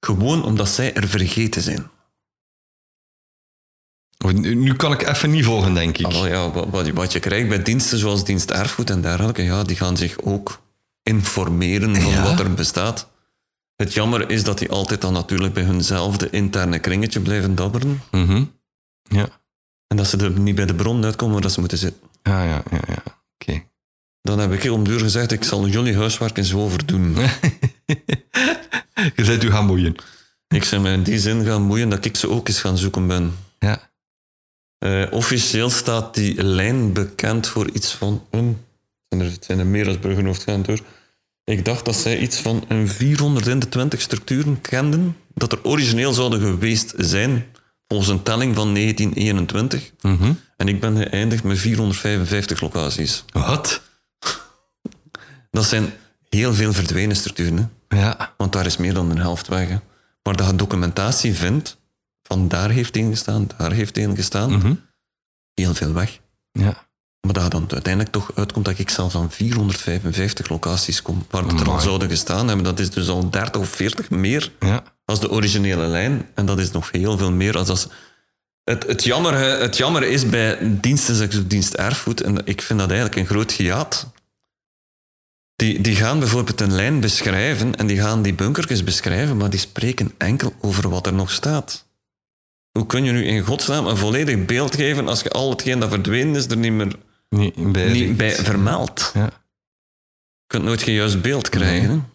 gewoon omdat zij er vergeten zijn. Nu kan ik even niet volgen, denk ik. Ah, ja, wat, wat, je- krijgt bij diensten zoals dienst erfgoed en dergelijke, ja, die gaan zich ook informeren van Ja. wat er bestaat. Het jammer is dat die altijd dan natuurlijk bij hunzelfde interne kringetje blijven dabberen. Mhm. Ja. En dat ze er niet bij de bron uitkomen waar dat ze moeten zitten. Ja, ja, ja. ja. Oké. Dan heb ik heel om duur gezegd, ik zal jullie huiswerk eens overdoen. (laughs) Je bent u gaan moeien. ik zou me in die zin gaan moeien dat ik ze ook eens gaan zoeken ben. Ja. Eh, officieel staat die lijn bekend voor iets van een... er, het zijn er meer als Bruggenhoofd gaan door. Ik dacht dat zij iets van een 420 structuren kenden, dat er origineel zouden geweest zijn, volgens een telling van 1921. Mhm. En ik ben geëindigd met 455 locaties. Wat? Dat zijn heel veel verdwenen structuren, hè? Ja. want daar is meer dan een helft weg. Hè? Maar dat je documentatie vindt, van daar heeft één gestaan, daar heeft één gestaan, Mhm. heel veel weg. Ja. Maar dat dan uiteindelijk toch uitkomt dat ik zelfs aan 455 locaties kom waar het er al zouden gestaan hebben. Dat is dus al 30 of 40 meer Ja. als de originele lijn. En dat is nog heel veel meer als... als het, het, jammer, het jammer is bij diensten, ik, dienst erfgoed, en ik vind dat eigenlijk een groot gejaat. Die, die gaan bijvoorbeeld een lijn beschrijven en die gaan die bunkertjes beschrijven, maar die spreken enkel over wat er nog staat. Hoe kun je nu in godsnaam een volledig beeld geven als je al hetgeen dat verdwenen is er niet meer Niet bij. niet bij vermeld. Ja. Je kunt nooit geen juist beeld krijgen.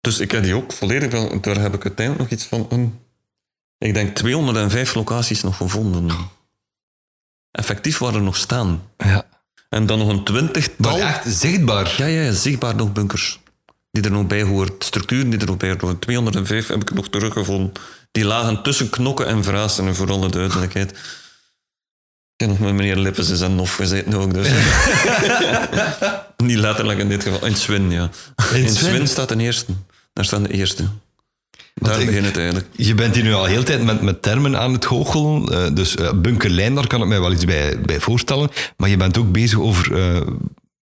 Dus ik heb die ook volledig. Daar heb ik uiteindelijk nog iets van... Een, ik denk 205 locaties nog gevonden. Effectief waren er nog staan. Ja. En dan nog een twintigtal... Maar echt zichtbaar. Ja, ja, ja, zichtbaar nog bunkers. Die er nog bij hoort. Structuren die er nog bij horen. 205 heb ik nog teruggevonden. Die lagen tussen knokken en vrazen, voor alle duidelijkheid. Ik heb nog met meneer Lippens en Nof gezeten ook, dus. (laughs) Niet letterlijk in dit geval. In Swin, ja. In, Swin? Swin staat de eerste. Daar staan de eerste. Daar begint het eigenlijk. Je bent hier nu al heel tijd met, met termen aan het goochelen. eh, dus eh, bunkerlijn, daar kan ik mij wel iets bij, bij voorstellen. Maar je bent ook bezig over eh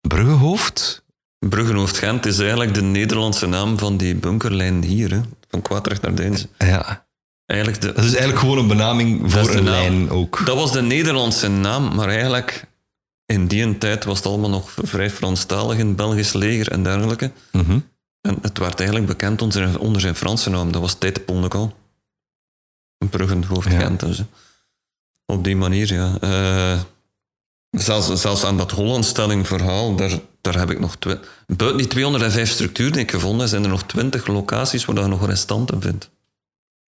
Bruggenhoofd. Bruggenhoofd Gent is eigenlijk de Nederlandse naam van die bunkerlijn hier, hè. van Kwaadrecht naar Deinze. Ja. Eigenlijk de, Dat is eigenlijk gewoon een benaming voor een naam. lijn ook. Dat was de Nederlandse naam, maar eigenlijk in die tijd was het allemaal nog vrij Franstalig in het Belgisch leger en dergelijke. Mhm. En het werd eigenlijk bekend onder zijn, onder zijn Franse naam. Dat was de Pondekal. Een Bruggenhoofd Ja. Gent dus. hè. Op die manier, ja. Eh, zelfs, zelfs aan dat Hollandstelling verhaal, daar, daar heb ik nog... Buiten die 205 structuren die ik gevonden heb, zijn er nog 20 locaties waar je nog restanten vindt.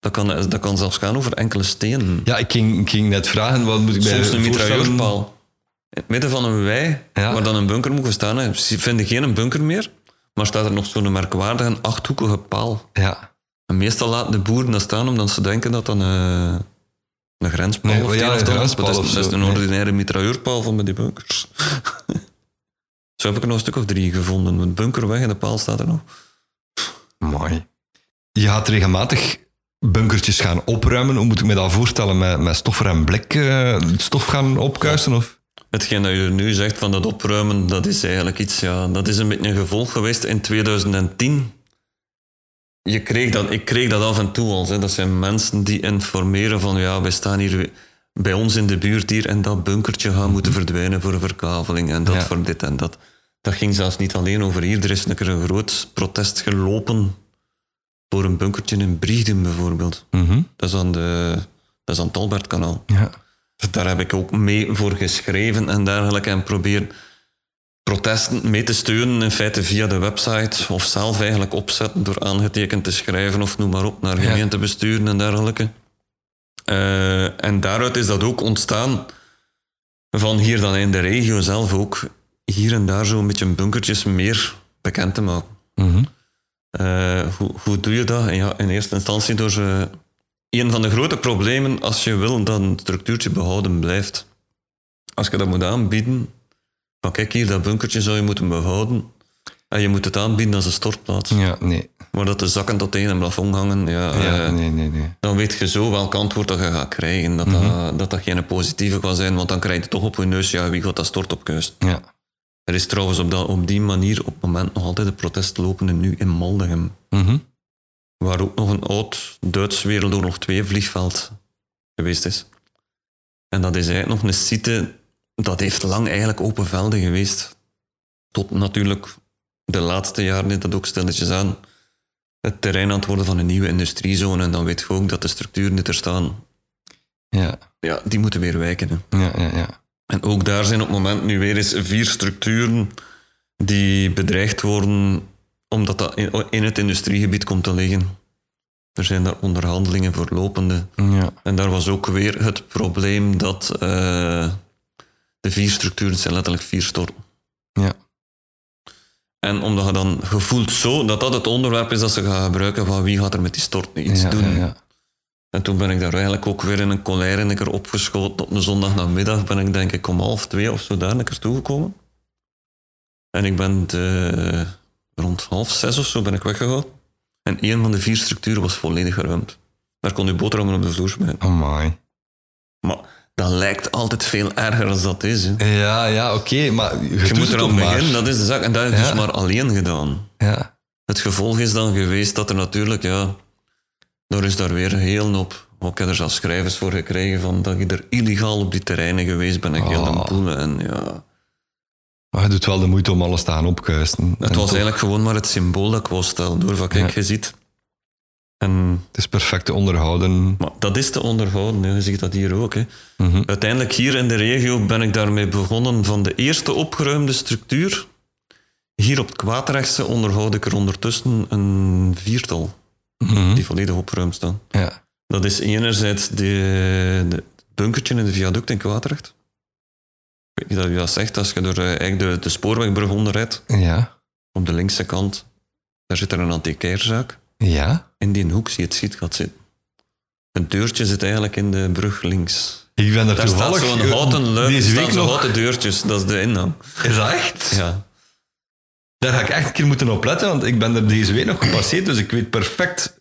Dat kan, dat kan zelfs gaan over enkele stenen. Ja, ik ging, ik ging net vragen, wat moet ik bij Soms een mitrailleurpaal. In het midden van een wei, Ja. waar dan een bunker moet staan, hè, vind geen bunker meer, maar staat er nog zo'n merkwaardige achthoekige paal. Ja. En meestal laten de boeren dat staan omdat ze denken dat dat een, een grenspaal Nee, of het ja, een een grenspaal dat is, dat is een nee. ordinaire mitrailleurpaal van met die bunkers. (laughs) zo heb ik er nog een stuk of drie gevonden. De bunker weg en de paal staat er nog. Mooi. Je gaat regelmatig bunkertjes gaan opruimen. Hoe moet ik me dat voorstellen? Met, met stoffer en blik eh, stof gaan opkuisen? Of? Hetgeen dat je nu zegt van dat opruimen, dat is eigenlijk iets, ja, dat is een beetje een gevolg geweest in 2010. Je kreeg dat, ik kreeg dat af en toe al. Hè. Dat zijn mensen die informeren van, ja, wij staan hier bij ons in de buurt hier en dat bunkertje gaat moeten verdwijnen voor een verkaveling en dat Ja. voor dit en dat. Dat ging zelfs niet alleen over hier. Er is een keer een groot protest gelopen voor een bunkertje in Briegden bijvoorbeeld. Mhm. Dat is aan, de, dat is aan het Albertkanaal. Ja. Daar heb ik ook mee voor geschreven en dergelijke. En probeer, protesten mee te steunen, in feite via de website, of zelf eigenlijk opzetten door aangetekend te schrijven of noem maar op, naar gemeentebesturen en dergelijke. Uh, en daaruit is dat ook ontstaan van hier dan in de regio zelf ook hier en daar zo'n beetje bunkertjes meer bekend te maken. Mhm. Uh, hoe, hoe doe je dat? Ja, in eerste instantie door ze... Een van de grote problemen als je wil dat een structuurtje behouden blijft. Als je dat moet aanbieden, van kijk hier, dat bunkertje zou je moeten behouden. En je moet het aanbieden als een stortplaats. Ja, nee. Maar dat de zakken tot tegen een plafond hangen, ja, Ja, eh, nee, nee, nee. dan weet je zo welk antwoord dat je gaat krijgen. Dat, dat, dat, dat geen positieve kan zijn, want dan krijg je toch op je neus, ja, wie gaat dat stort op? Ja. Er is trouwens op, dat, op die manier op het moment nog altijd een protest lopende nu in Maldegem. Mhm. Waar ook nog een oud Duits Wereldoorlog 2 vliegveld geweest is. En dat is eigenlijk nog een site, dat heeft lang eigenlijk open velden geweest. Tot natuurlijk de laatste jaren is dat ook stilletjes aan het terrein aan het worden van een nieuwe industriezone. En dan weet je ook dat de structuren die er staan, Ja, ja, die moeten weer wijken. hè. ja, ja, ja. En ook daar zijn op het moment nu weer eens vier structuren die bedreigd worden omdat dat in- het industriegebied komt te liggen. Er zijn daar onderhandelingen voor lopende. ja. En daar was ook weer het probleem dat eh, de vier structuren zijn letterlijk vier storten. Ja. En omdat je dan gevoeld zo dat dat het onderwerp is dat ze gaan gebruiken van wie gaat er met die stort iets ja, doen. ja. En toen ben ik daar eigenlijk ook weer in een colère opgeschoten. Op een zondagnamiddag ben ik denk ik om half twee of zo daar een keer toegekomen. En ik ben de- rond half zes of zo ben ik weggegaan. En één van de vier structuren was volledig geruimd. Daar kon je boterhammen op de vloer smijten. Oh my. Maar dat lijkt altijd veel erger als dat is. Hè. Ja, ja, oké, maar je, Je moet er aan beginnen, dat is de zaak. En dat heb Ja. dus maar alleen gedaan. Ja. Het gevolg is dan geweest dat er natuurlijk, ja, er is daar weer heel hoop. Ik heb er zelfs schrijvers voor gekregen van dat je er illegaal op die terreinen geweest ben ik heel aan poelen. En ja, Maar je doet wel de moeite om alles te gaan opkuisten. het En was eigenlijk gewoon maar het symbool dat ik wou stellen. Door van, kijk, Ja. je ziet. En, Het is perfect te onderhouden. maar dat is te onderhouden, je ziet dat hier ook. Hè. Mhm. Uiteindelijk hier in de regio ben ik daarmee begonnen van de eerste opgeruimde structuur. Hier op het Kwaadrechtse onderhoud ik er ondertussen een viertal Mhm. die volledig opgeruimd staan. Ja. Dat is enerzijds het bunkertje in de viaduct in Kwaadrecht. Ik weet niet dat u dat zegt, als je door eh, eigenlijk de, de spoorwegbrug onderrijdt, Ja. op de linkse kant, daar zit er een antiquairzaak. Ja. In die hoek zie je het schietgat zitten. Het deurtje zit eigenlijk in de brug links. Ik ben er Daar staat toevallig zo'n eh, houten luik, deze week zo'n nog. houten deurtjes, dat is de ingang. Is dat echt? Ja. Daar ga ik echt een keer moeten opletten, want ik ben er deze week nog gepasseerd, dus ik weet perfect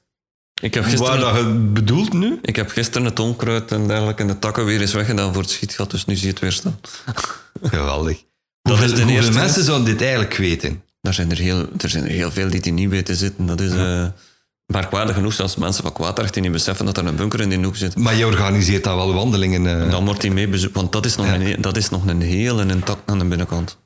Ik heb waar gisteren, dat je het bedoelt nu. ik heb gisteren het onkruid en dergelijke en de takken weer eens weggedaan voor het schietgat, dus nu zie je het weer staan. (laughs) Geweldig. Dat hoeveel is de hoeveel mensen zouden dit eigenlijk weten? Daar zijn er heel, er zijn er heel veel die het niet weten zitten. Dat is eh merkwaardig genoeg, zelfs mensen van Kwaadrecht die niet beseffen dat er een bunker in die hoek zit. Maar je organiseert dan wel wandelingen. eh. Dan wordt die mee bezoekt, want dat is nog, Ja. een, dat is nog een heel en intact aan de binnenkant.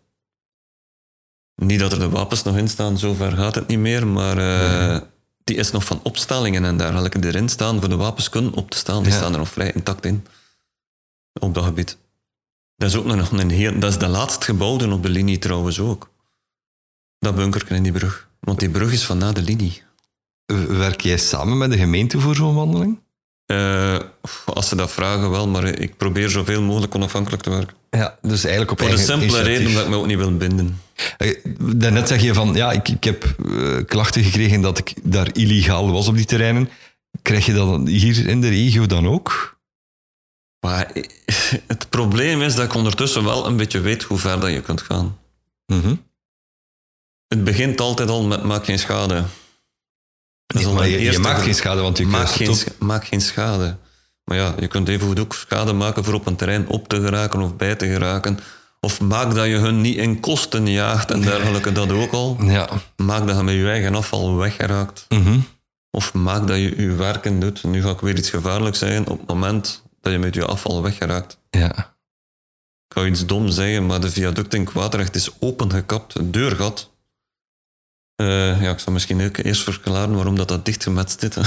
Niet dat er de wapens nog in staan, zover gaat het niet meer, maar eh, die is nog van opstellingen en dergelijke die erin staan voor de wapens kunnen op te staan. Die Ja. staan er nog vrij intact in, op dat gebied. Dat is ook nog een heel, dat is de laatst gebouwde op de linie trouwens ook. Dat bunkerken in die brug. Want die brug is van na de linie. Werk jij samen met de gemeente voor zo'n wandeling? Eh, als ze dat vragen, wel, maar ik probeer zoveel mogelijk onafhankelijk te werken. Ja, dus eigenlijk op Voor de simpele initiatief. reden dat ik me ook niet wil binden. Eh, Daarnet zeg je van, ja, ik, ik heb eh, klachten gekregen dat ik daar illegaal was op die terreinen. Krijg je dat dan hier in de regio dan ook? Maar (laughs) het probleem is dat ik ondertussen wel een beetje weet hoe ver dat je kunt gaan. Mhm. Het begint altijd al met maak geen schade. Maar een je, maakt geen schade, want je maak kuist geen, geen schade. Maar ja, je kunt even goed ook schade maken voor op een terrein op te geraken of bij te geraken. Of maak dat je hun niet in kosten jaagt en dergelijke, dat ook al. Ja. Maak dat je met je eigen afval weggeraakt. Mhm. Of maak dat je je werken doet. Nu ga ik weer iets gevaarlijks zijn op het moment dat je met je afval weggeraakt. Ja. Ik ga iets dom zeggen, maar de viaduct in Kwaadrecht is opengekapt, het deurgat. Eh, ja, ik zal misschien ook eerst verklaren waarom dat, dat dichtgemetst zit. (laughs)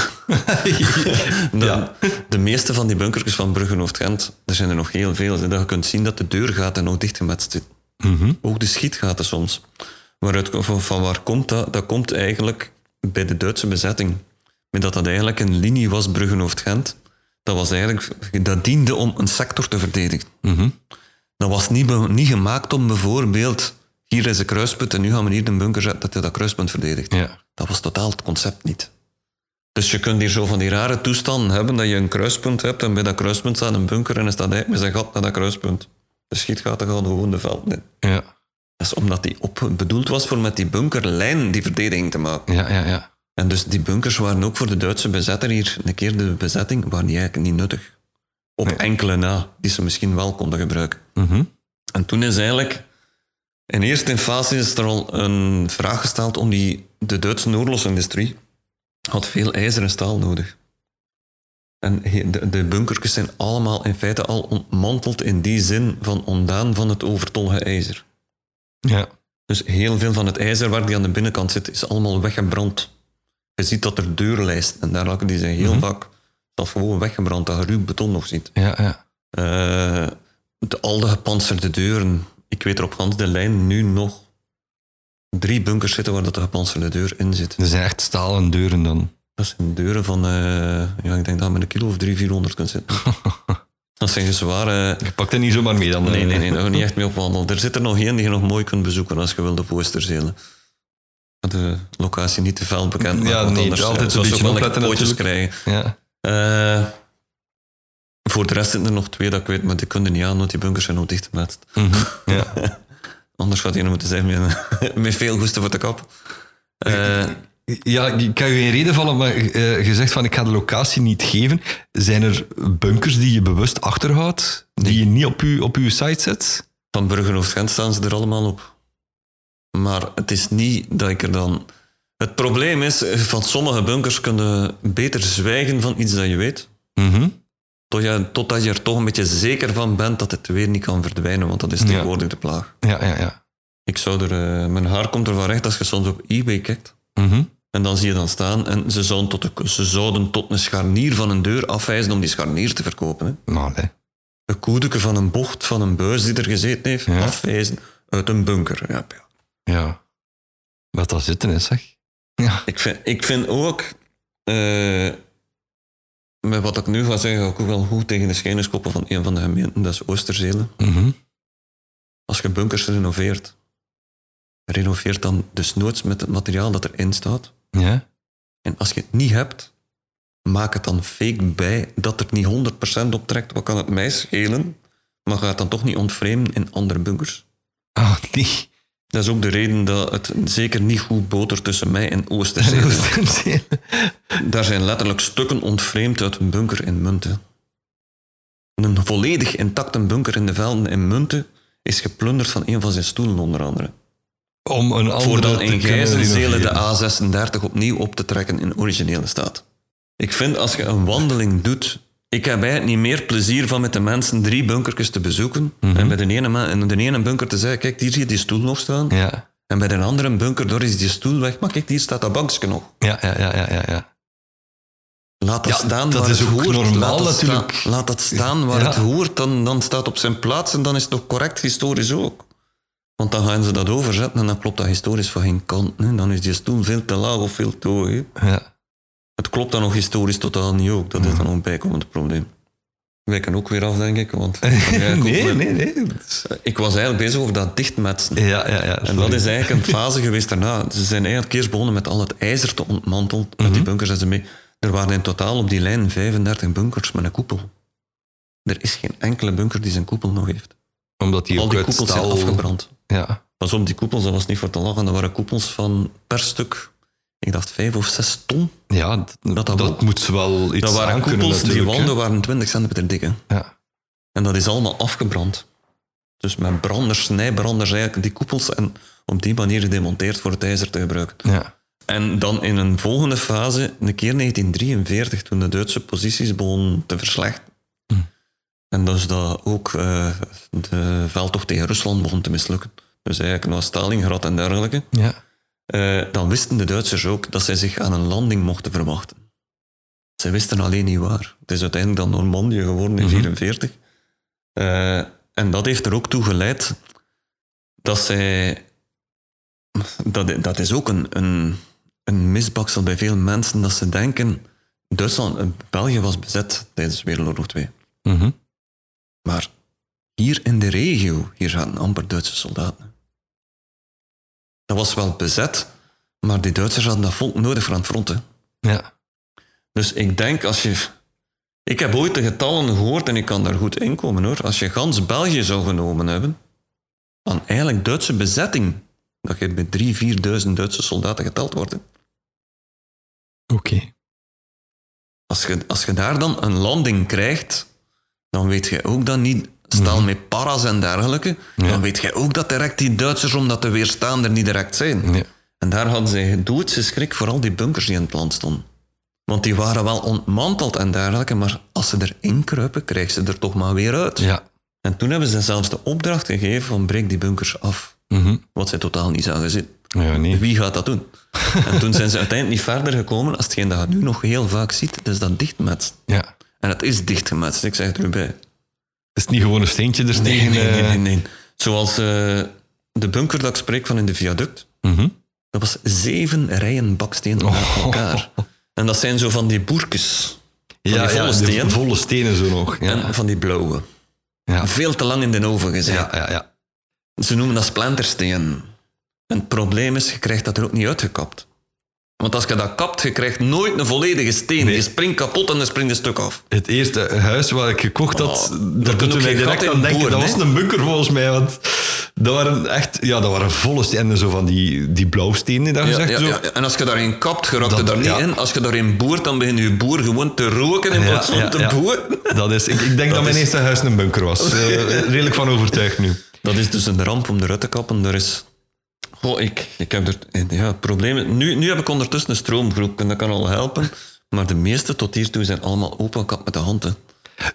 Ja. de meeste van die bunkertjes van Bruggenhoofd Gent, er zijn er nog heel veel, dat je kunt zien dat de deurgaten nog dichtgemetst zitten. Mhm. Ook de schietgaten soms. Waaruit, van, van waar komt dat? Dat komt eigenlijk bij de Duitse bezetting. Met dat dat eigenlijk een linie was, Bruggenhoofd-Gent. Dat, was eigenlijk, dat diende om een sector te verdedigen. Mhm. Dat was niet, niet gemaakt om bijvoorbeeld... Hier is een kruispunt en nu gaan we hier een bunker zetten dat je dat kruispunt verdedigt. Ja. Dat was totaal het concept niet. Dus je kunt hier zo van die rare toestanden hebben dat je een kruispunt hebt en bij dat kruispunt staat een bunker en er staat eigenlijk met zijn gat naar dat kruispunt. De schietgaten gaan gewoon de veld in. Ja. Dat is omdat die op, bedoeld was voor met die bunkerlijn die verdediging te maken. Ja, ja, ja. En dus die bunkers waren ook voor de Duitse bezetter hier, een keer de bezetting, waren die eigenlijk niet nuttig. Op Nee. enkele na, die ze misschien wel konden gebruiken. Mhm. En toen is eigenlijk, in eerste fase is er al een vraag gesteld om die, de Duitse oorlogsindustrie had veel ijzer en staal nodig. En de, de bunkertjes zijn allemaal in feite al ontmanteld in die zin van ondaan van het overtollige ijzer. Ja. Dus heel veel van het ijzerwerk die aan de binnenkant zit, is allemaal weggebrand. Je ziet dat er deurlijsten en dergelijke, die zijn heel vaak zelfs gewoon weggebrand, dat je ruw beton nog ziet. Ja, ja. Eh, de, al de gepantserde deuren. Ik weet er op Hans de lijn nu nog drie bunkers zitten waar dat de gepantserde deur in zit. Er zijn echt stalen deuren dan. Dat zijn deuren van, eh, ja, ik denk dat je met een kilo of drie, vierhonderd kunt zitten. (laughs) dat zijn zware... Je pakt er niet zomaar mee dan. Nee, nee, nee, daar niet echt mee op wandelen. Er zit er nog één die je nog mooi kunt bezoeken als je wil op Oosterzelen. De locatie niet te fel bekend. Ja, want nee, anders, altijd eh, een beetje ook wel opletten pootjes natuurlijk. krijgen. Ja. Eh, voor de rest zitten er nog twee dat ik weet, maar die kunnen niet aan, want die bunkers zijn nog dicht. Mhm. ja. (laughs) Anders gaat hij nog moeten zijn met, (laughs) met veel goesten voor de kap. Eh, Ja, ik kan je geen reden vallen, maar eh, je zegt van ik ga de locatie niet geven. Zijn er bunkers die je bewust achterhoudt, die je niet op je, op uw site zet? van Bruggenhoofd Gent staan ze er allemaal op. Maar het is niet dat ik er dan... Het probleem is, eh, van sommige bunkers kunnen beter zwijgen van iets dat je weet. Mhm. Tot je, totdat je er toch een beetje zeker van bent dat het weer niet kan verdwijnen, want dat is tegenwoordig de plaag. Ja, ja, ja. Ik zou er... eh, mijn haar komt er van recht als je soms op eBay kijkt. Mhm. En dan zie je dan staan en ze zouden tot, de, ze zouden tot een scharnier van een deur afwijzen om die scharnier te verkopen. Hè. Nou, nee. Een koedeke van een bocht van een buis die er gezeten heeft, Ja. afwijzen uit een bunker. Ja, ja. Ja. Wat dat zitten is, zeg. Ja. Ik, vind, ik vind ook, eh, met wat ik nu ga zeggen, ga ik ook wel goed tegen de schijners koppen van een van de gemeenten, dat is Oosterzelen. Mhm. Als je bunkers renoveert, renoveert dan dus noods met het materiaal dat erin staat. Ja. En als je het niet hebt, maak het dan fake bij dat het niet 100% optrekt. Wat kan het mij schelen? Maar ga het dan toch niet ontvreemden in andere bunkers. Oh, nee. Dat is ook de reden dat het zeker niet goed botert tussen mij en (laughs) Oosterzee. Daar zijn letterlijk stukken ontvreemd uit een bunker in Munten. Een volledig intacte bunker in de velden in Munten is geplunderd van een van zijn stoelen, onder andere. Om een andere Voor dan te in Gijzenzelen de renoveren. A36 opnieuw op te trekken in originele staat. Ik vind als je een wandeling doet... Ik heb eigenlijk niet meer plezier van met de mensen drie bunkertjes te bezoeken. Mhm. En bij de ene, in de ene bunker te zeggen, kijk, hier zie je die stoel nog staan. Ja. En bij de andere bunker, daar is die stoel weg. Maar kijk, hier staat dat bankje nog. Ja, ja, ja, ja, ja, ja. Laat dat Ja, staan dat waar is het ook hoort. normaal laat dat natuurlijk. Staan, laat dat staan waar Ja. het hoort. Dan, dan staat het op zijn plaats en dan is het toch correct historisch ook. Want dan gaan ze dat overzetten en dan klopt dat historisch van geen kant. Hè. Dan is die stoel veel te laag of veel te hoog. ja. Het klopt dan nog historisch totaal niet ook. Dat is dan ook een bijkomend probleem. Wij kunnen ook weer af, denk ik. Want (laughs) Nee, nee, nee. ik was eigenlijk bezig over dat dichtmetsen. Ja, ja, ja. En dat is eigenlijk een (laughs) fase geweest daarna. Ze zijn eigenlijk eerst begonnen met al het ijzer te ontmantelen. Met die bunkers en ze mee. Er waren in totaal op die lijn 35 bunkers met een koepel. Er is geen enkele bunker die zijn koepel nog heeft. Omdat die Al die koepels zijn afgebrand. Ja. Pas op, die koepels, dat was niet voor te lachen. Dat waren koepels van per stuk, ik dacht vijf of zes ton. Ja, Dat dat, dat wel. moet wel iets Dat waren aan kunnen koepels, die wanden waren 20 centimeter dik. hè. Ja. En dat is allemaal afgebrand. Dus met branders, snijbranders eigenlijk die koepels en op die manier gedemonteerd voor het ijzer te gebruiken. Ja. En dan in een volgende fase, een keer 1943, toen de Duitse posities begonnen te verslechten. En dus dat ook eh, de veldtocht tegen Rusland begon te mislukken. Dus eigenlijk naar Stalingrad en dergelijke. Ja. Eh, dan wisten de Duitsers ook dat zij zich aan een landing mochten verwachten. Zij wisten alleen niet waar. Het is uiteindelijk dan Normandië geworden in 1944. en dat heeft er ook toe geleid dat zij... Dat, dat is ook een, een, een misbaksel bij veel mensen, dat ze denken... Duitsland, eh, België was bezet tijdens Wereldoorlog 2. Mhm. Maar hier in de regio, hier zaten amper Duitse soldaten. Dat was wel bezet, maar die Duitsers hadden dat volk nodig voor aan het front. hè. Ja. Dus ik denk als je. Ik heb ooit de getallen gehoord en ik kan daar goed in komen hoor. Als je gans België zou genomen hebben, aan eigenlijk Duitse bezetting, dat je met 3.000, 4.000 Duitse soldaten geteld wordt. Oké. Als je, als je daar dan een landing krijgt, dan weet je ook dat niet. Stel met paras en dergelijke, Ja. dan weet je ook dat direct die Duitsers, om dat te weerstaan, er niet direct zijn. Ja. En daar hadden zij doodse schrik voor al die bunkers die in het land stonden. Want die waren wel ontmanteld en dergelijke, maar als ze erin kruipen, krijgen ze er toch maar weer uit. Ja. En toen hebben ze zelfs de opdracht gegeven van breek die bunkers af. Mhm. Wat zij totaal niet zagen zitten. Ja, nee. Wie gaat dat doen? (laughs) en toen zijn ze uiteindelijk niet verder gekomen als hetgeen dat je nu nog heel vaak ziet, dus dat dichtmetst. Ja. En het is dichtgemetst, ik zeg het erbij. Het is niet gewoon een steentje er Nee, tegen. nee, nee, eh, nee, nee. Zoals eh, de bunker dat ik spreek van in de viaduct. mhm. Dat was zeven rijen bakstenen naast Oh. elkaar. En dat zijn zo van die boerkes. Van Ja, die volle ja, steen. de volle stenen zo nog. Ja. En van die blauwe. Ja. Veel te lang in de oven gezet. Ja, ja, ja. Ze noemen dat splintersteen. En het probleem is, je krijgt dat er ook niet uitgekapt. Want als je dat kapt, je krijgt nooit een volledige steen. Nee. Je springt kapot en dan springt een stuk af. Het eerste huis waar ik gekocht had, Oh, daar u mij je geen direct aan denken. dat was een bunker volgens mij, want dat waren echt, ja, dat waren volle stenen, zo van die, die blauwstenen, Ja, gezegd. ja, zo. ja. En als je daarin kapt, geraakt Dat- je daar niet in. Als je daarin boert, dan begint je boer gewoon te roken in plaats van te boeren. Dat is, ik, ik denk dat, mijn is- eerste huis een bunker was. (laughs) Eh, redelijk van overtuigd nu. Dat is dus een ramp om eruit te kappen. Er is... Goh, ik, ik heb er... Ja, is- Nu, nu heb ik ondertussen een stroomgroep en dat kan al helpen. Maar de meeste tot hiertoe zijn allemaal opengekapt met de handen.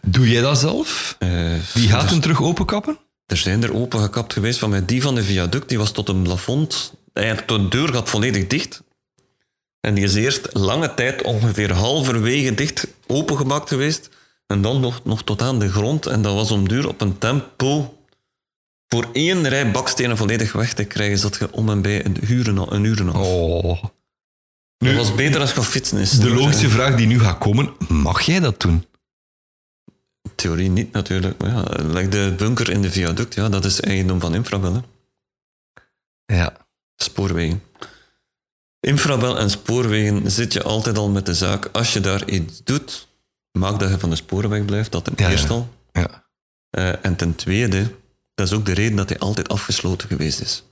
Doe jij dat zelf? Eh, Die gaten terug openkappen? er zijn er opengekapt geweest van mij. Die van de viaduct, die was tot een plafond. Eigenlijk, de deur gaat volledig dicht. En die is eerst lange tijd ongeveer halverwege dicht opengemaakt geweest. En dan nog, nog tot aan de grond. En dat was om duur op een tempo. Voor één rij bakstenen volledig weg te krijgen, zat je om en bij een uur en, een uur en een half. Oh. Dat was beter als fietsen is. De logische vraag die nu gaat komen, mag jij dat doen? Theorie niet natuurlijk. Maar ja, leg de bunker in de viaduct, ja, dat is eigendom van Infrabel. Hè. Ja. Spoorwegen. Infrabel en spoorwegen zit je altijd al met de zaak. Als je daar iets doet, maak dat je van de spoorweg blijft, dat ten Ja, ja. eerste al. ja. Eh, en ten tweede, dat is ook de reden dat hij altijd afgesloten geweest is.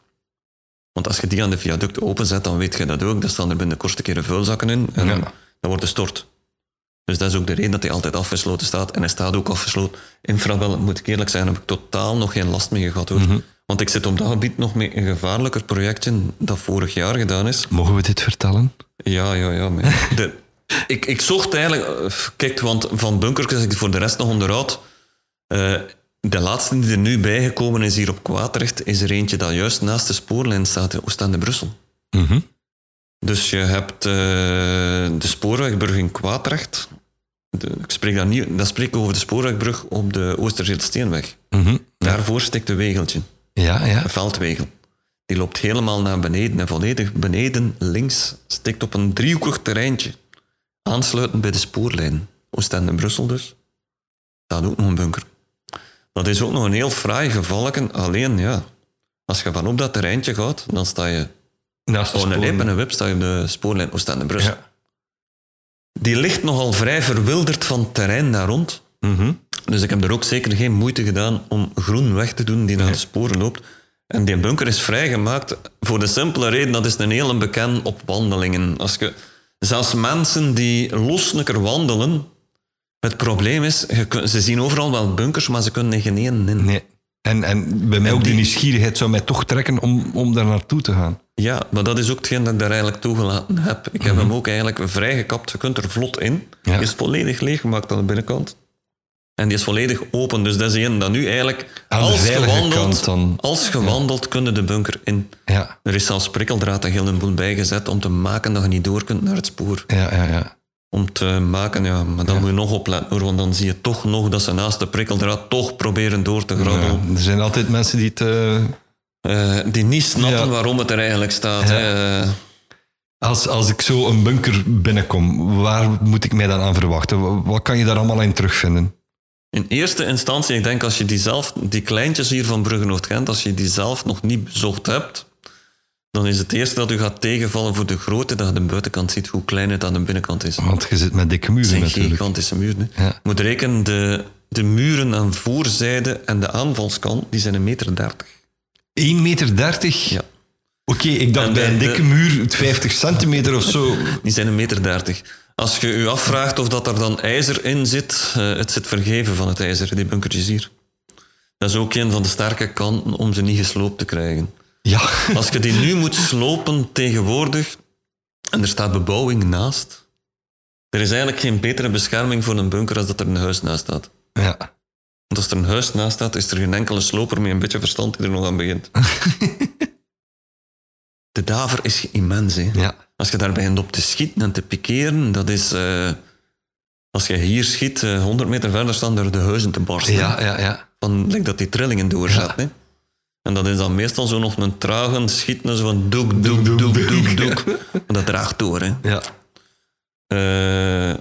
Want als je die aan de viaduct openzet, dan weet je dat ook. Daar staan er binnen de kortste keren vuilzakken in en Ja. dan wordt het stort. Dus dat is ook de reden dat hij altijd afgesloten staat. En hij staat ook afgesloten. Infrabel, moet ik eerlijk zijn, heb ik totaal nog geen last mee gehad. Hoor. Mhm. Want ik zit op dat gebied nog met een gevaarlijker projectje dat vorig jaar gedaan is. Mogen we dit vertellen? Ja, ja, ja. (laughs) de, ik, ik zocht eigenlijk... eh, Kijk, want van bunkers is ik voor de rest nog onderhoud. Eh, de laatste die er nu bijgekomen is hier op Kwaadrecht, is er eentje dat juist naast de spoorlijn staat in Oostende-Brussel. Mhm. Dus je hebt eh, de spoorwegbrug in Kwaadrecht. De, ik spreek dan, niet, dan spreek ik over de spoorwegbrug op de Oosterzeelsteenweg. Mhm. Daarvoor steekt een wegeltje, Ja, ja. een veldwegel. Die loopt helemaal naar beneden en volledig beneden links steekt op een driehoekig terreintje. Aansluitend bij de spoorlijn. Oostende-Brussel dus. Staat ook nog een bunker. Dat is ook nog een heel fraai gevalletje. Alleen, ja, als je van op dat terreintje gaat, dan sta je Naast de Oh, een en een wip sta je op de spoorlijn Oostende-Brussel. Ja. Die ligt nogal vrij verwilderd van terrein daar rond. Mhm. Dus ik heb er ook zeker geen moeite gedaan om groen weg te doen die naar de sporen loopt. En die bunker is vrijgemaakt voor de simpele reden dat is een hele bekend op wandelingen. Als je, zelfs mensen die loselijker wandelen, het probleem is, ze zien overal wel bunkers, maar ze kunnen er geen één in. Nee. En, en bij mij ook de die- nieuwsgierigheid zou mij toch trekken om, om daar naartoe te gaan. Ja, maar dat is ook hetgeen dat ik daar eigenlijk toegelaten heb. Ik heb hem ook eigenlijk vrijgekapt. Je kunt er vlot in. Mhm. Ja. Die is volledig leeggemaakt aan de binnenkant. En die is volledig open. Dus dat is een dat nu eigenlijk... Aan als gewandeld, dan. Als gewandeld kunnen de bunker in. Ja, Er is zelfs prikkeldraad en heel een boel bijgezet om te maken dat je niet door kunt naar het spoor. ja, ja. ja. Om te maken, ja, maar dan moet je nog opletten hoor, want dan zie je toch nog dat ze naast de prikkeldraad toch proberen door te grabbelen. Ja, er zijn altijd mensen die het, eh, eh, die niet snappen waarom het er eigenlijk staat. Hè. Als, als ik zo een bunker binnenkom, waar moet ik mij dan aan verwachten? Wa- Wat kan je daar allemaal in terugvinden? In eerste instantie, ik denk als je die zelf, die kleintjes hier van Bruggen-Gent, als je die zelf nog niet bezocht hebt, dan is het eerste dat u gaat tegenvallen voor de grootte, dat je de buitenkant ziet hoe klein het aan de binnenkant is. Het Want je zit met dikke muren zijn natuurlijk. gigantische muren. Hè. Ja. Je moet rekenen, de, de muren aan voorzijde en de aanvalskant, die zijn een meter dertig. 1,30 meter? Ja. Oké, ik dacht En bij een de- dikke muur het 50 centimeter of zo. (laughs) Die zijn een meter dertig. Als je je afvraagt of dat er dan ijzer in zit, eh, het zit vergeven van het ijzer, die bunkertjes hier. Dat is ook een van de sterke kanten om ze niet gesloopt te krijgen. Ja, (laughs) Als je die nu moet slopen tegenwoordig en er staat bebouwing naast, er is eigenlijk geen betere bescherming voor een bunker als dat er een huis naast staat. ja. Want als er een huis naast staat, is er geen enkele sloper met een beetje verstand die er nog aan begint. (laughs) De daver is immens. Hè. ja. Als je daar begint op te schieten en te pikeren, dat is... eh, als je hier schiet, eh, 100 meter verder staan er de huizen te barsten. Ja, ja, ja. Van, like dat die trillingen doorzet. Hè. En dat is dan meestal zo nog een trage schieten, zo van doek, doek, doek, doek, doek, doek. Maar (laughs) dat draagt door. Hè. ja. Eh,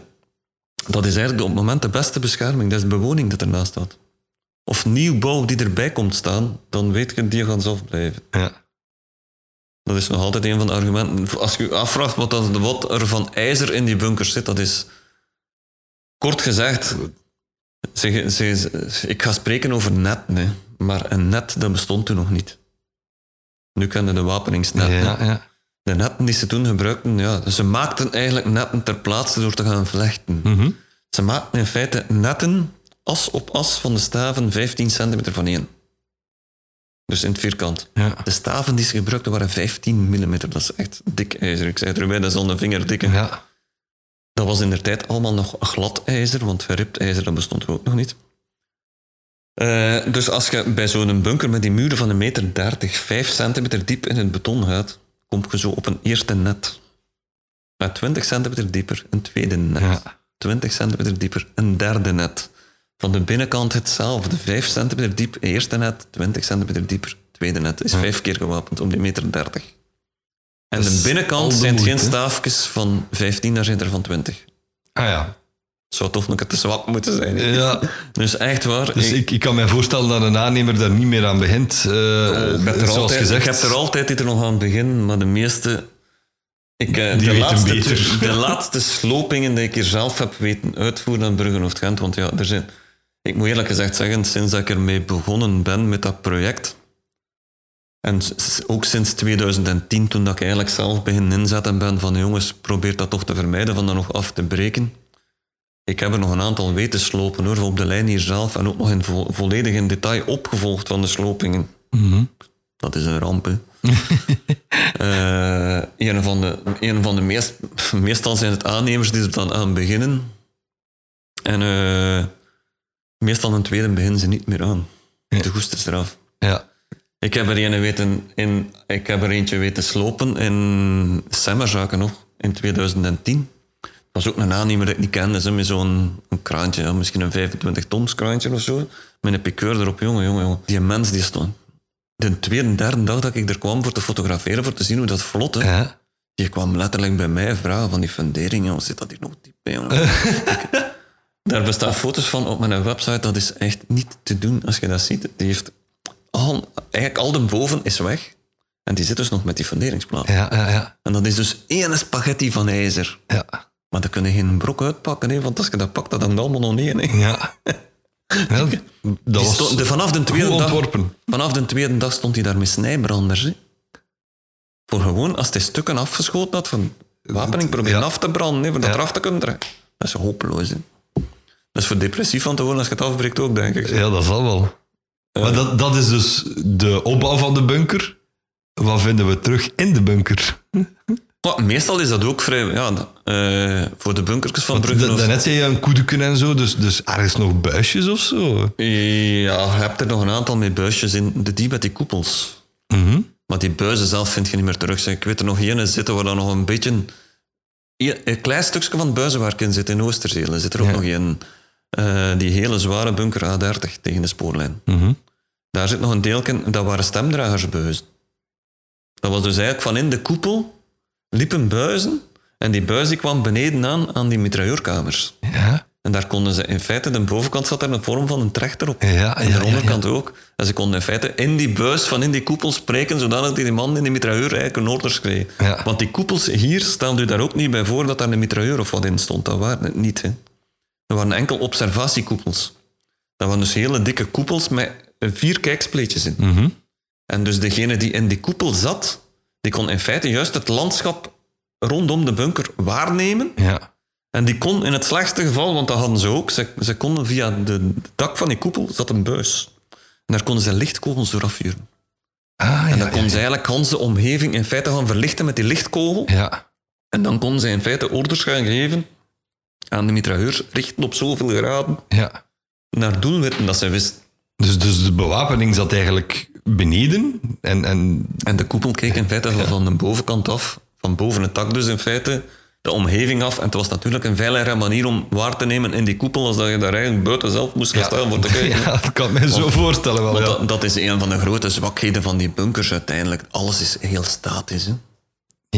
dat is eigenlijk op het moment de beste bescherming. Dat is de bewoning dat ernaast staat. Of nieuwbouw die erbij komt staan, dan weet je, die gaan zelf blijven. ja. Dat is nog altijd een van de argumenten. Als je je afvraagt wat, dat, wat er van ijzer in die bunkers zit, dat is kort gezegd. Ze, ze- ik ga spreken over netten, hè. Maar een net dat bestond toen nog niet. Nu kennen de wapeningsnetten. ja, ja. De netten die ze toen gebruikten, ja, ze maakten eigenlijk netten ter plaatse door te gaan vlechten. Mhm. Ze maakten in feite netten as op as van de staven 15 centimeter van één. Dus in het vierkant. ja. De staven die ze gebruikten waren 15 mm. Dat is echt dik ijzer. Ik zei het erbij, dat is al een vingerdikke. ja. Dat was in der tijd allemaal nog glad ijzer, want verript ijzer dat bestond ook nog niet. Eh, dus als je bij zo'n bunker met die muren van een meter 30, 5 centimeter diep in het beton gaat, kom je zo op een eerste net. Met 20 centimeter dieper een tweede net. Ja. 20 centimeter dieper een derde net. Van de binnenkant hetzelfde. 5 centimeter diep, eerste net. 20 centimeter dieper, tweede net. Is vijf keer gewapend om die meter 30. En de binnenkant zijn het geen staafjes van 15, daar zijn er van 20. Ah ja. Het zou toch nog te zwak moeten zijn. hè? ja. Dus echt waar. Dus ik, ik, ik kan me voorstellen dat een aannemer daar niet meer aan begint. eh, ik heb er zoals altijd, gezegd. ik heb er altijd er nog aan beginnen, maar de meeste... Ik, eh, Die de, laatste, beter. de laatste slopingen die ik hier zelf heb weten uitvoeren aan Bruggen of Gent, want ja, er zijn... Ik moet eerlijk gezegd zeggen, sinds dat ik ermee begonnen ben met dat project, en ook sinds 2010, toen dat ik eigenlijk zelf begin inzetten ben van jongens, probeer dat toch te vermijden, van dat nog af te breken. Ik heb er nog een aantal weten slopen hoor, op de lijn hier zelf, en ook nog in vo- volledig in detail opgevolgd van de slopingen. Mhm. Dat is een ramp, hè. (laughs) Eh, een van de, een van de meest, meestal zijn het aannemers die er dan aan beginnen. En eh, meestal een tweede beginnen ze niet meer aan. De goest is eraf. Ja. Ik heb er, een weten in, ik heb er eentje weten slopen in Semmerzaken nog, in 2010. Was ook een aannemer dat ik niet kende, zo, met zo'n een kraantje, ja, misschien een 25 tons kraantje of zo. Met een piqueur erop, jongen, jongen, jongen. Die mens die stond. De tweede, derde dag dat ik er kwam voor te fotograferen, voor te zien hoe dat vlot, hè, Ja. kwam letterlijk bij mij vragen van die fundering, jongen, zit dat hier nog diep bij, jongen? Ik- (laughs) Daar bestaan foto's van op mijn website, dat is echt niet te doen als je dat ziet. Die heeft al, eigenlijk al de boven is weg. En die zit dus nog met die funderingsplaat. Ja, ja, ja. En dat is dus één spaghetti van ijzer. ja. Maar dan kun je geen brok uitpakken, hè, want als je dat pakt, dat dan allemaal nog niet. Hè. ja. (laughs) Ja, dat Die was stond- de, vanaf, de tweede dag, vanaf de tweede dag stond hij daar met snijbranders. Hè. Voor gewoon, als hij stukken afgeschoten had van wapening, proberen Ja. af te branden, hè, voor dat Ja. eraf te kunnen trekken. Dat is hopeloos. Hè. Dat is voor depressief van te worden als je het afbreekt ook, denk ik. Ja, dat zal wel. Maar dat, dat is dus de opbouw van de bunker. Wat vinden we terug in de bunker? (laughs) Maar meestal is dat ook vrij... Ja, eh, voor de bunkertjes van Brugge... Da- of- Daarnet zei je een koedeken en zo, dus, dus ergens nog buisjes of zo. Ja, je hebt er nog een aantal met buisjes in. De die met die koepels. Mhm. Maar die buizen zelf vind je niet meer terug. Ik weet er nog één zitten waar dan nog een beetje... Een klein stukje van het buizenwerk in zit in Oosterzeel. Er zit er ook Ja. nog een. die hele zware bunker A30 tegen de spoorlijn. Mhm. Daar zit nog een deel in, dat waren stemdragersbuizen. Dat was dus eigenlijk van in de koepel liepen buizen en die buis die kwam beneden aan aan die mitrailleurkamers. Ja. En daar konden ze in feite, de bovenkant zat er een vorm van een trechter op. Ja, en de ja, onderkant ook. En ze konden in feite in die buis van in die koepel spreken, zodat die man in die mitrailleur eigenlijk een orders kreeg. Ja. Want die koepels hier staan u daar ook niet bij voor dat daar een mitrailleur of wat in stond. Dat waren het niet. Hè. Dat waren enkel observatiekoepels. Dat waren dus hele dikke koepels met vier kijkspleetjes in. Mhm. En dus degene die in die koepel zat, die kon in feite juist het landschap rondom de bunker waarnemen. Ja. En die kon in het slechtste geval, want dat hadden ze ook, ze, ze konden via de, het dak van die koepel zat een buis. En daar konden ze lichtkogels door afvuren. Ah, En ja, dan konden ze eigenlijk de omgeving in feite gaan verlichten met die lichtkogel. ja. En dan konden ze in feite orders gaan geven aan de mitrailleurs, richten op zoveel graden ja. naar doelwitten dat ze wisten. Dus, dus de bewapening zat eigenlijk beneden. En, en En de koepel keek in feite van- van de bovenkant af, van boven het dak dus in feite, de omgeving af. En het was natuurlijk een veiligere manier om waar te nemen in die koepel, als dat je daar eigenlijk buiten zelf moest gaan staan voor te kijken. ja, dat kan me zo voorstellen wel. Want Ja. dat, dat is een van de grote zwakheden van die bunkers uiteindelijk. Alles is heel statisch. Hè?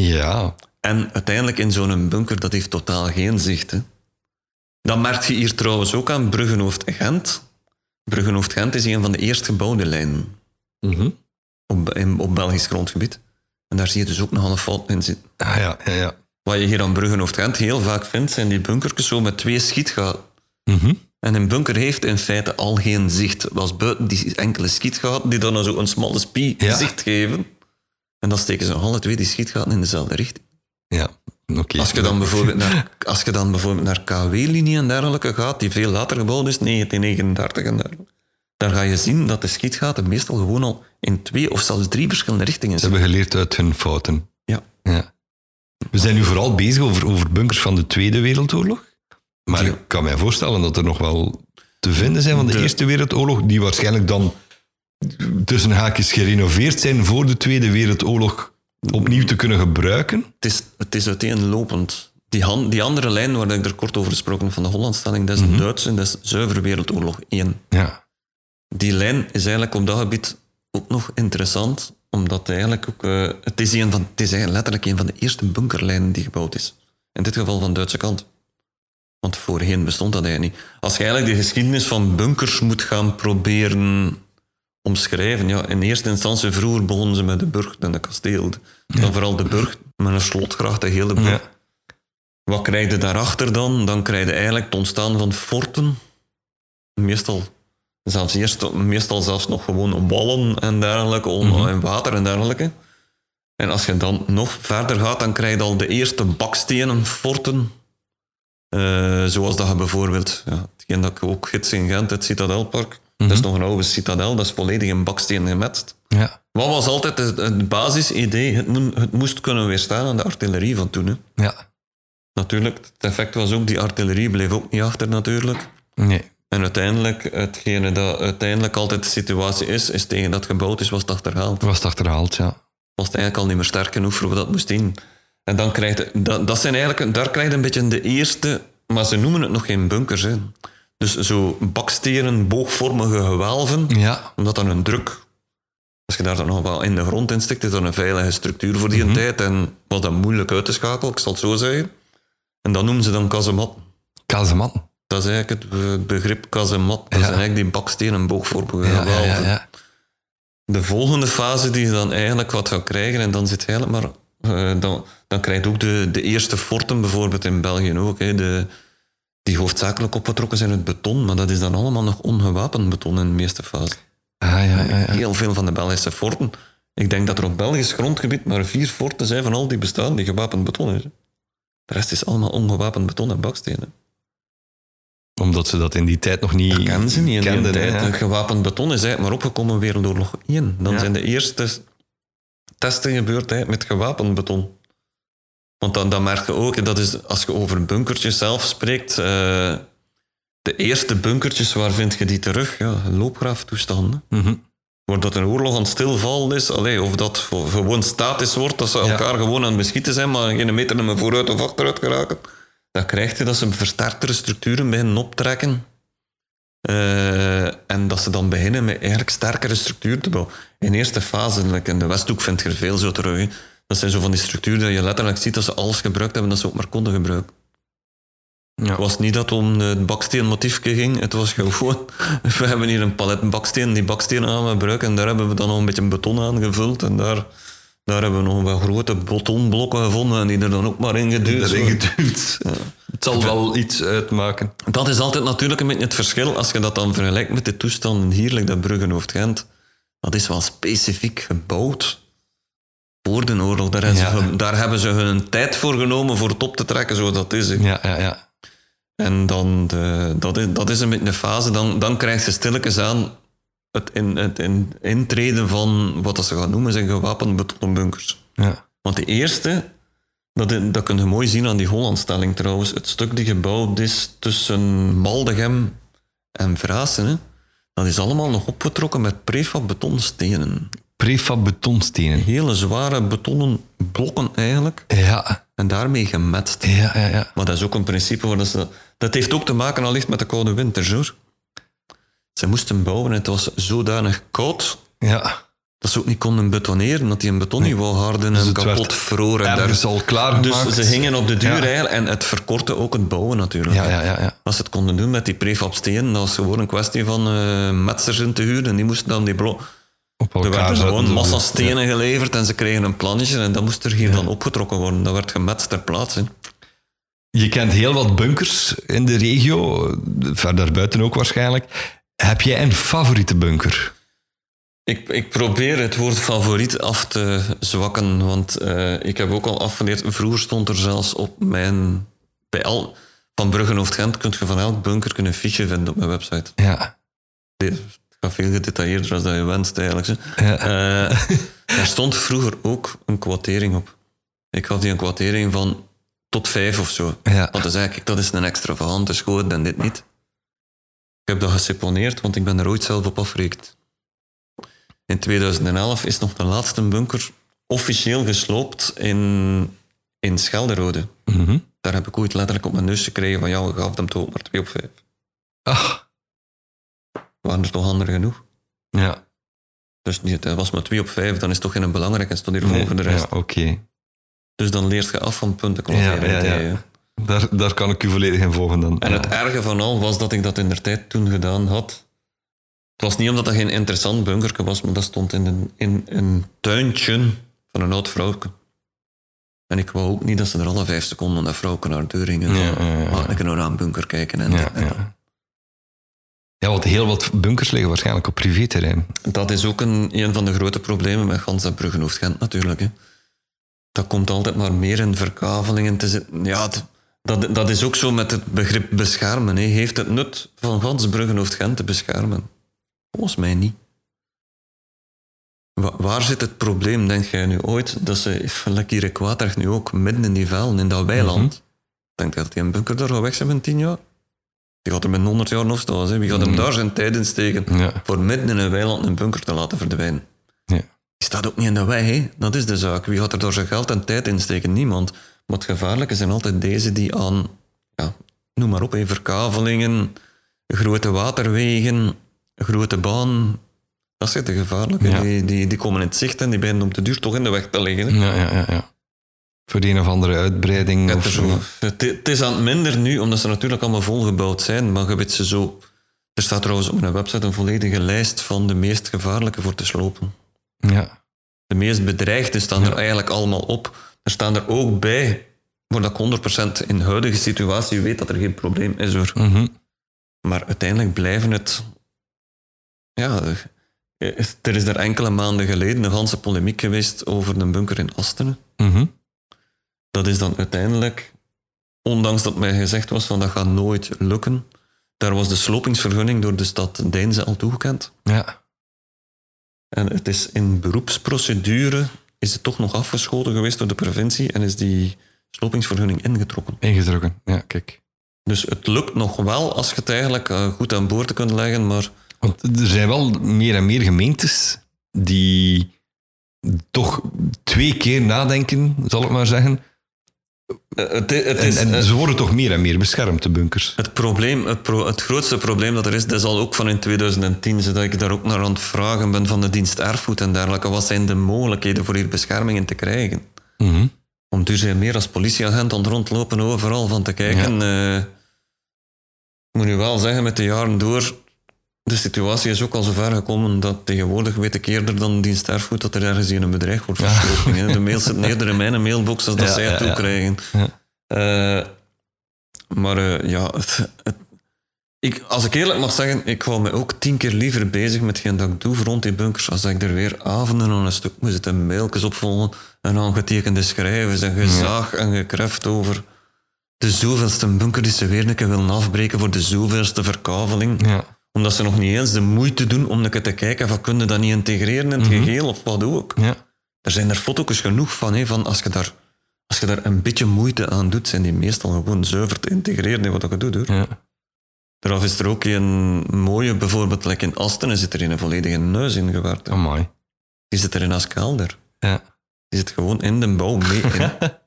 ja. En uiteindelijk in zo'n bunker, dat heeft totaal geen zicht. Hè? Dat merk je hier trouwens ook aan Bruggenhoofd-Gent. Bruggenhoofd-Gent is een van de eerst gebouwde lijnen Mhm. op, in, op Belgisch grondgebied. En daar zie je dus ook nogal een fout in zitten. Ah, ja, ja, ja. Wat je hier aan Bruggenhoofd-Gent heel vaak vindt, zijn die bunkertjes zo met twee schietgaten. Mhm. En een bunker heeft in feite al geen zicht. Dat is buiten die enkele schietgaten die dan zo een smalle spie Ja. zicht geven. En dan steken ze nog alle twee die schietgaten in dezelfde richting. Ja, oké. Als je dan bijvoorbeeld naar, als je dan bijvoorbeeld naar KW-linie en dergelijke gaat, die veel later gebouwd is, 1939 en dergelijke, daar ga je zien dat de schietgaten meestal gewoon al in twee of zelfs drie verschillende richtingen Ze zijn. hebben geleerd uit hun fouten. Ja. Ja. We zijn nu vooral bezig over, over bunkers van de Tweede Wereldoorlog. Maar ik kan mij voorstellen dat er nog wel te vinden zijn van de, De- Eerste Wereldoorlog, die waarschijnlijk dan tussen haakjes gerenoveerd zijn voor de Tweede Wereldoorlog opnieuw te kunnen gebruiken. Het is, het is uiteenlopend. Die, die andere lijn waar ik er kort over gesproken van de Hollandstelling, dat is de Duitse, dat is zuiver Wereldoorlog 1. Ja. Die lijn is eigenlijk op dat gebied ook nog interessant, omdat eigenlijk ook... eh, het, is een van, het is eigenlijk letterlijk een van de eerste bunkerlijnen die gebouwd is. In dit geval van de Duitse kant. Want voorheen bestond dat eigenlijk niet. Als je eigenlijk de geschiedenis van bunkers moet gaan proberen omschrijven, ja, in eerste instantie vroeger begonnen ze met de burcht en de kasteel. Dan vooral de burcht, met een slotgracht, de hele burcht. Ja. Wat krijg je daarachter dan? Dan krijg je eigenlijk het ontstaan van forten. Meestal, zelfs eerst, meestal zelfs nog gewoon wallen en dergelijke, om, en water en dergelijke. En als je dan nog verder gaat, dan krijg je al de eerste bakstenen forten. Eh, zoals dat je bijvoorbeeld, ja, hetgeen dat ik ook gids in Gent, het Citadelpark. Dat is nog een oude citadel, dat is volledig in bakstenen gemetst. Ja. Wat was altijd het, het basisidee? Het, het moest kunnen weerstaan aan de artillerie van toen. Hè. Ja. Natuurlijk, het effect was ook, die artillerie bleef ook niet achter natuurlijk. Nee. En uiteindelijk, hetgene dat uiteindelijk altijd de situatie is, is tegen dat gebouwd is, was het achterhaald. Was het achterhaald, ja. Was het eigenlijk al niet meer sterk genoeg voor wat dat moest in. En dan krijg je, dat, dat zijn eigenlijk, daar krijg je een beetje de eerste, maar ze noemen het nog geen bunkers. Hè. Dus zo bakstenen, boogvormige gewelven, Ja. omdat dan een druk, als je daar dan nog wel in de grond in stikt, is dat een veilige structuur voor die tijd en was dat moeilijk uit te schakelen, ik zal het zo zeggen. En dat noemen ze dan kazemat. Kazeman. Dat is eigenlijk het be- begrip kazemat. Dat Ja. zijn eigenlijk die bakstenen boogvormige Ja, ja. De volgende fase die je dan eigenlijk wat gaat krijgen, en dan zit eigenlijk maar... eh, dan, dan krijg je ook de, de eerste forten, bijvoorbeeld in België ook, hè, de, die hoofdzakelijk opgetrokken zijn uit beton, maar dat is dan allemaal nog ongewapend beton in de meeste fase. Ah, ja, ja, ja. Heel veel van de Belgische forten. Ik denk dat er op Belgisch grondgebied maar vier forten zijn van al die bestaan die gewapend beton is. De rest is allemaal ongewapend beton en bakstenen. Omdat ze dat in die tijd nog niet ze niet in die kenden, tijd. hè, ja. Gewapend beton is eigenlijk maar opgekomen in Wereldoorlog 1. Dan Ja. zijn de eerste testen gebeurd hè, met gewapend beton. Want dan, dan merk je ook, dat is, als je over bunkertjes zelf spreekt, eh, de eerste bunkertjes, waar vind je die terug? Ja, loopgraaftoestanden. Mhm. Waar dat een oorlog aan het stilvallen is, allee, of dat gewoon statisch wordt, dat ze Ja. elkaar gewoon aan het beschieten zijn, maar geen meter naar vooruit of achteruit geraken. Dan krijg je dat ze versterktere structuren beginnen optrekken. Eh, en dat ze dan beginnen met eigenlijk sterkere structuur te bouwen. In eerste fase, like in de Westhoek vind je er veel zo terug. hè. Dat zijn zo van die structuren dat je letterlijk ziet dat ze alles gebruikt hebben dat ze ook maar konden gebruiken. Ja. Het was niet dat het om het baksteenmotiefje ging. Het was gewoon, (laughs) we hebben hier een palet baksteen, die baksteen aan we gebruiken. En daar hebben we dan nog een beetje beton aan gevuld. En daar, daar hebben we nog wel grote betonblokken gevonden en die er dan ook maar in geduwd. Het zal wel iets uitmaken. Dat is altijd natuurlijk een beetje het verschil als je dat dan vergelijkt met de toestanden hier, like dat Bruggenhoofd Gent. Dat is wel specifiek gebouwd voor de oorlog. Daar, Ja. ze, daar hebben ze hun tijd voor genomen voor het op te trekken zoals dat is. Ja, ja, ja. En dan de, dat, is, dat is een beetje een fase. Dan, dan krijg je stilletjes aan het, in, het in, intreden van wat dat ze gaan noemen zijn gewapende betonnen bunkers. ja. Want de eerste, dat, dat kun je mooi zien aan die Hollandstelling trouwens. Het stuk die gebouwd is tussen Maldegem en Vrassen, hè, dat is allemaal nog opgetrokken met prefab betonstenen. Prefab betonstenen. Hele zware betonnen blokken eigenlijk. Ja, En daarmee gemetst. ja, ja, ja. Maar dat is ook een principe waar dat ze... Dat heeft ook te maken allicht met de koude winters, hoor. Ze moesten bouwen en het was zodanig koud Ja, dat ze ook niet konden betoneren, dat die een beton niet wou harden en het werd kapot vroor. En daar- ergens al klaargemaakt. Dus ze gingen op de duur Ja. eigenlijk en het verkortte ook het bouwen natuurlijk. Ja, ja, ja. ja. Als ze het konden doen met die prefab stenen, dat was gewoon een kwestie van eh metsers in te huren en die moesten dan die blok... Er werden gewoon massa stenen geleverd en ze kregen een plannetje en dat moest er hier dan opgetrokken worden. Dat werd gemetst ter plaatse. Je kent heel wat bunkers in de regio, verder buiten ook waarschijnlijk. Heb jij een favoriete bunker? Ik, ik probeer het woord favoriet af te zwakken, want eh, ik heb ook al afgeleerd. Vroeger stond er zelfs op mijn. Bij al, van Bruggenhoofd Gent kun je van elk bunker een fiche vinden op mijn website. Ja. Het gaat veel gedetailleerder dan dat je wenst eigenlijk. Ja. Daar stond vroeger ook een kwotering op. Ik had die een kwotering van tot vijf of zo. Ja. Want dan zei ik, dat is een extravagante schoot en dit niet. Ik heb dat geseponeerd, want ik ben er ooit zelf op afgerekend. In 2011 is nog de laatste bunker officieel gesloopt in, in Schelderode. Mhm. Daar heb ik ooit letterlijk op mijn neus gekregen van ja, we gaven hem toch maar 2 op 5. Ach, Waren er toch anderen genoeg? ja. Dus niet, het was maar 2 op 5, dan is het toch geen belangrijk en stond hier Nee, voor de rest. ja, Oké. Dus dan leert je af van punten Ja, ja, ja. Daar, daar kan ik u volledig in volgen dan. En het erge van al was dat ik dat in der tijd toen gedaan had. Het was niet omdat dat geen interessant bunkerke was, maar dat stond in een, in een tuintje van een oud vrouwke. En ik wou ook niet dat ze er alle vijf seconden dat vrouwke naar de deur gingen. Ja, van, ja, ja. "Ah, ik nou naar een bunker kijken. En Ja, dit en dat." ja. ja, want heel wat bunkers liggen waarschijnlijk op privéterrein. Dat is ook een, een van de grote problemen met Gans en Bruggenhoofd Gent natuurlijk. Hè. Dat komt altijd maar meer in verkavelingen te zitten. Ja, het- dat, dat is ook zo met het begrip beschermen. Hè. Heeft het nut van Gans Bruggenhoofd Gent te beschermen? Volgens mij niet. Wa- waar zit het probleem, denk jij nu ooit, dat ze, (laughs) lekker Kwaadrecht nu ook, midden in die velden, in dat weiland, denk je dat die een bunker daar gaat weg zijn in tien jaar? Die gaat er met 100 jaar nog staan. Hè. Wie gaat hem daar zijn tijd in steken? Ja. voor midden in een weiland een bunker te laten verdwijnen. Ja. Die staat ook niet in de weg, hè? dat is de zaak. Wie gaat er door zijn geld en tijd in steken? Niemand. Maar het gevaarlijke zijn altijd deze die aan, ja, noem maar op, verkavelingen, grote waterwegen, grote baan. Dat zijn de gevaarlijke. Ja. Die, die, die komen in het zicht en die beginnen om te duur toch in de weg te liggen. Ja, ja, ja, ja. Voor de een of andere uitbreiding. Het of zo. het, het is aan het minder nu, omdat ze natuurlijk allemaal volgebouwd zijn. Maar je weet ze zo... Er staat trouwens op mijn website een volledige lijst van de meest gevaarlijke voor te slopen. Ja. De meest bedreigde staan er eigenlijk allemaal op. Er staan er ook bij, waar ik 100% in de huidige situatie weet dat er geen probleem is hoor. Mhm. Maar uiteindelijk blijven het. Ja, er is er enkele maanden geleden een ganse polemiek geweest over een bunker in Astenen. Mhm. Dat is dan uiteindelijk, ondanks dat mij gezegd was van dat gaat nooit lukken, daar was de slopingsvergunning door de stad Deinze al toegekend. Ja. En het is in beroepsprocedure is het toch nog afgeschoten geweest door de provincie en is die slopingsvergunning ingetrokken. Ingetrokken. Ja, kijk. Dus het lukt nog wel als je het eigenlijk eh, goed aan boord kunt leggen, maar Want er zijn wel meer en meer gemeentes die toch twee keer nadenken, zal ik maar zeggen, Het, het En, is, en eh, ze worden toch meer en meer beschermd, de bunkers. Het, probleem, het, pro- het grootste probleem dat er is, dat is al ook van in 2010, zodat ik daar ook naar aan het vragen ben van de dienst erfgoed en dergelijke. Wat zijn de mogelijkheden voor hier beschermingen te krijgen? Mhm. Om dus eh, meer als politieagent aan het rondlopen overal van te kijken. eh, ik moet nu wel zeggen, met de jaren door, de situatie is ook al zover gekomen dat tegenwoordig weet ik eerder dan dienst erfgoed dat er ergens hier een bedreigd wordt verstoken. De mails zitten (laughs) eerder in mijn mailbox dan dat Ja, zij het ja. toekrijgen. Ja. Eh, maar eh, ja, het, het- ik, als ik eerlijk mag zeggen, ik hou me ook tien keer liever bezig met hetgeen dat ik doe rond die bunkers, als dat ik er weer avonden aan een stuk moet zitten mailtjes opvolgen en aangetekende schrijven en gezaag en gekreft over de zoveelste bunker die ze weer een keer willen afbreken voor de zoveelste verkaveling. Ja. Omdat ze nog niet eens de moeite doen om te kijken van kunnen dat niet integreren in het geheel of wat ook. Ja. Er zijn er foto's genoeg van, hè, van als, je daar, als je daar een beetje moeite aan doet, zijn die meestal gewoon zuiver te integreren in wat je doet. Hoor. Ja. Daaraf is er ook een mooie, bijvoorbeeld like in Astenen zit er een volledige neus in gewerkt. hè. Amai. Die zit er in als kelder. Ja. Die zit gewoon in de bouw mee in. (laughs)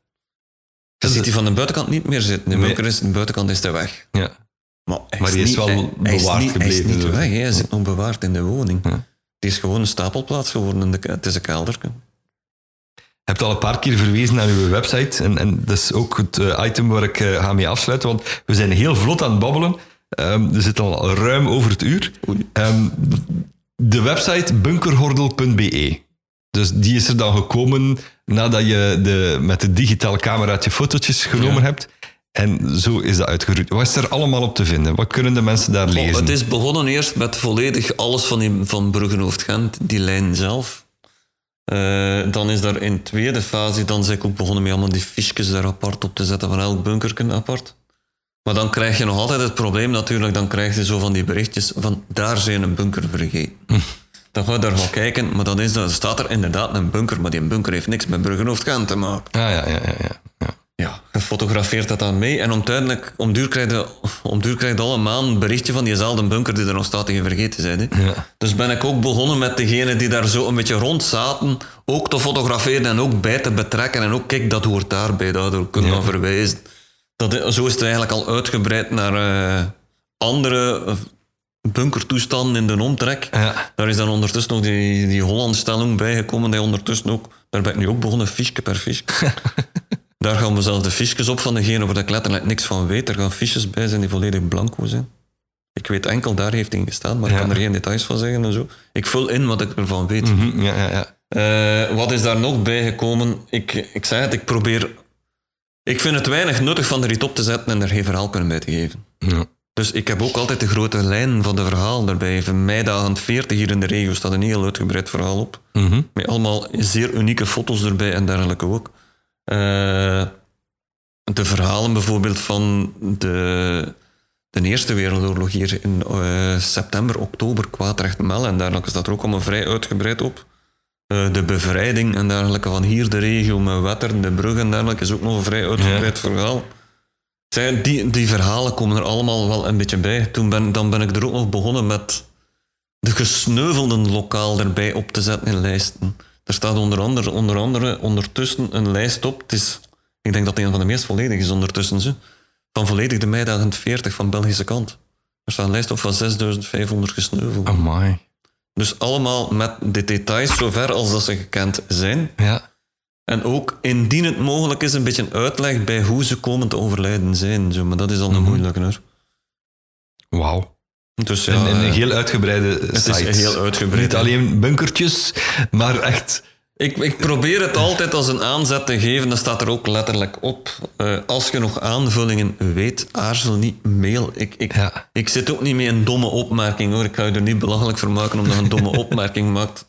Je ziet die van de buitenkant niet meer zitten. De Nee. de buitenkant is hij weg. Ja. Maar, hij Maar die is niet- wel hij- hij is bewaard niet, Hij is gebleven, niet weg, hij zit nog bewaard in de woning. Ja. Die is gewoon een stapelplaats geworden. In de, het is een kelder. Je hebt al een paar keer verwezen naar uw website. En, en dat is ook het eh, item waar ik eh, ga mee afsluiten. Want we zijn heel vlot aan het babbelen. Ehm we zitten al ruim over het uur. Ehm, de website bunkerhordel.be. Dus die is er dan gekomen nadat je de, met de digitale camera je fotootjes genomen Ja. hebt. En zo is dat uitgeroeid. Wat is er allemaal op te vinden? Wat kunnen de mensen daar Oh, lezen? het is begonnen eerst met volledig alles van, die, van Bruggenhoofd-Gent, die lijn zelf. Eh, dan is daar in tweede fase, dan ik ook begonnen met allemaal die fiches daar apart op te zetten, van elk bunkerken apart. Maar dan krijg je nog altijd het probleem natuurlijk, dan krijg je zo van die berichtjes van daar zijn een bunker vergeten. Dan ga je daar gaan kijken, maar dan is, er staat er inderdaad een bunker, maar die bunker heeft niks met Bruggenhoofd-Gent te maken. Ah, ja, ja, ja. ja, ja. Ja, je fotografeert dat dan mee en om, uiteindelijk, om duur krijg je, om duur krijg je maand een berichtje van diezelfde bunker die er nog staat en je vergeten zijn. Ja. Dus ben ik ook begonnen met degenen die daar zo een beetje rond zaten, ook te fotograferen en ook bij te betrekken. En ook, kijk, dat hoort daarbij, daardoor kunnen we Ja. verwijzen. Dat, zo is het eigenlijk al uitgebreid naar eh, andere eh, bunkertoestanden in de omtrek. Ja. Daar is dan ondertussen nog die, die Hollandstelling bijgekomen. Die ondertussen ook, daar ben ik nu ook begonnen, fiche per fiche. (laughs) daar gaan we zelfs de fiches op van degene waar ik letterlijk niks van weet. Er gaan fiches bij zijn die volledig blanco zijn. Ik weet enkel, daar heeft in gestaan, maar ik Ja. kan er geen details van zeggen en zo. Ik vul in wat ik ervan weet. Mhm, ja, ja, ja. Eh, wat is daar nog bijgekomen? Ik, ik zei het, ik probeer... Ik vind het weinig nuttig van er iets op te zetten en er geen verhaal kunnen bij te geven. ja. Dus ik heb ook altijd de grote lijn van de verhaal daarbij. Van meidagen 40 hier in de regio staat een heel uitgebreid verhaal op. Mhm. Met allemaal zeer unieke foto's erbij en dergelijke ook. Eh, de verhalen bijvoorbeeld van de, de Eerste Wereldoorlog hier in eh, september, oktober, Kwaadrecht, Mel en dergelijke staat er ook allemaal vrij uitgebreid op. Eh, de bevrijding en dergelijke van hier de regio met Wetter, de brug en dergelijke is ook nog een vrij uitgebreid verhaal. Zij, die, die verhalen komen er allemaal wel een beetje bij. Toen ben, dan ben ik er ook nog begonnen met de gesneuvelden lokaal erbij op te zetten in lijsten. Er staat onder andere, onder andere ondertussen een lijst op. Het is, ik denk dat het een van de meest volledige is ondertussen. Ze, van volledig de meidagen 40 van Belgische kant. Er staat een lijst op van 6500 gesneuvelden. Amai. Dus allemaal met de details zover als dat ze gekend zijn. Ja. En ook indien het mogelijk is, een beetje uitleg bij hoe ze komen te overlijden zijn. Zo, maar dat is al een moeilijke hoor. Wauw. Dus ja, een, een heel uitgebreide het site. is heel uitgebreid. Niet alleen bunkertjes, maar echt... Ik, ik probeer het altijd als een aanzet te geven, dat staat er ook letterlijk op. Eh, als je nog aanvullingen weet, aarzel niet, mail. Ik, ik, Ja. ik zit ook niet met een domme opmerking hoor. Ik ga je er niet belachelijk voor maken omdat je een domme (laughs) opmerking maakt.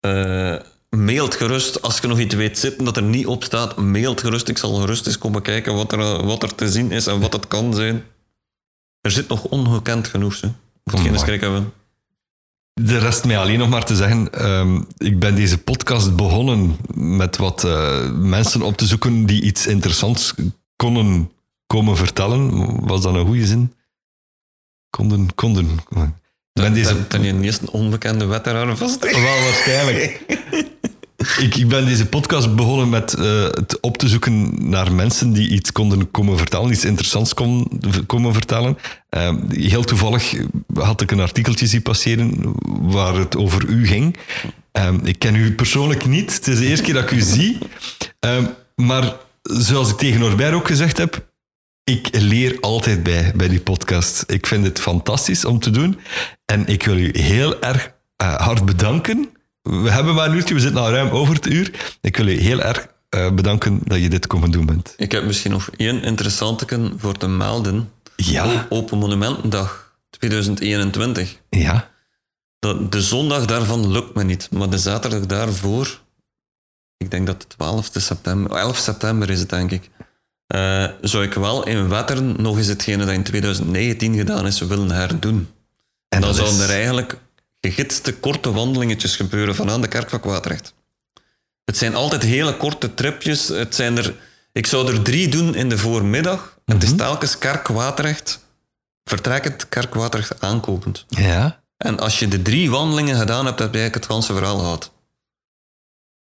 Eh mailt gerust. Als je nog iets weet zitten dat er niet op staat, mailt gerust. Ik zal gerust eens komen kijken wat er, wat er te zien is en wat het kan zijn. Er zit nog ongekend genoeg. Hè. Moet geen schrik hebben. De rest mij alleen nog maar te zeggen, ehm, ik ben deze podcast begonnen met wat eh, mensen op te zoeken die iets interessants konden komen vertellen. Was dat een goede zin? Konden, konden. Ik ben deze... Ten, ten eerste een onbekende wetteraar vast. Wel waarschijnlijk. (laughs) ik, ben deze podcast begonnen met eh, het op te zoeken naar mensen die iets konden komen vertellen, iets interessants kon, komen vertellen. Eh, heel toevallig had ik een artikeltje zien passeren waar het over u ging. Eh, ik ken u persoonlijk niet, het is de eerste keer dat ik u zie. Maar zoals ik tegen Norbert ook gezegd heb, ik leer altijd bij, bij die podcast. Ik vind het fantastisch om te doen. En ik wil u heel erg eh, hard bedanken. We hebben maar een uurtje, we zitten al ruim over het uur. Ik wil u heel erg eh, bedanken dat je dit komen doen bent. Ik heb misschien nog één interessante voor te melden. Ja, Open Monumentendag 2021. ja. Dat, de zondag daarvan lukt me niet, maar de zaterdag daarvoor, ik denk dat het 12 september, 11 september is het denk ik, eh, zou ik wel in Wetteren nog eens hetgene dat in 2019 gedaan is willen herdoen. En En dan zouden is- er eigenlijk gegidste korte wandelingetjes gebeuren van aan de kerk van Kwaadrecht. Het zijn altijd hele korte tripjes. Het zijn er, ik zou er drie doen in de voormiddag. Het is telkens kerk Kwaadrecht, vertrekkend kerk Kwaadrecht aankopend. Ja. En als je de drie wandelingen gedaan hebt, heb je eigenlijk het ganse verhaal gehad.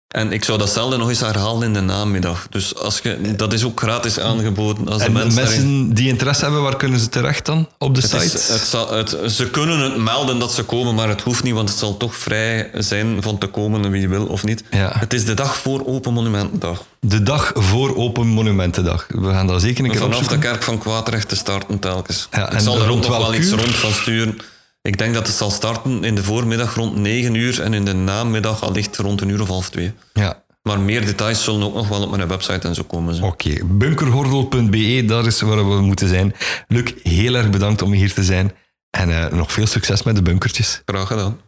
En ik zou datzelfde nog eens herhalen in de namiddag. Dus als je, dat is ook gratis aangeboden. Als de En mensen, mensen, daarin- die interesse hebben, waar kunnen ze terecht dan? Op de het site? is, het zal, het, ze kunnen het melden dat ze komen, maar het hoeft niet, want het zal toch vrij zijn van te komen wie wil of niet. Ja. Het is de dag voor Open Monumentendag. De dag voor Open Monumentendag. We gaan dat zeker een keer Vanaf de kerk van Kwaadrecht te starten telkens. Ja, ik en zal er ook rond nog wel iets rond van sturen. Ik denk dat het zal starten in de voormiddag rond 9 uur en in de namiddag allicht rond een uur of half twee. Ja. Maar meer details zullen ook nog wel op mijn website en zo komen. Oké, bunkergordel.be, daar is waar we moeten zijn. Luc, heel erg bedankt om hier te zijn. En eh, nog veel succes met de bunkertjes. Graag gedaan.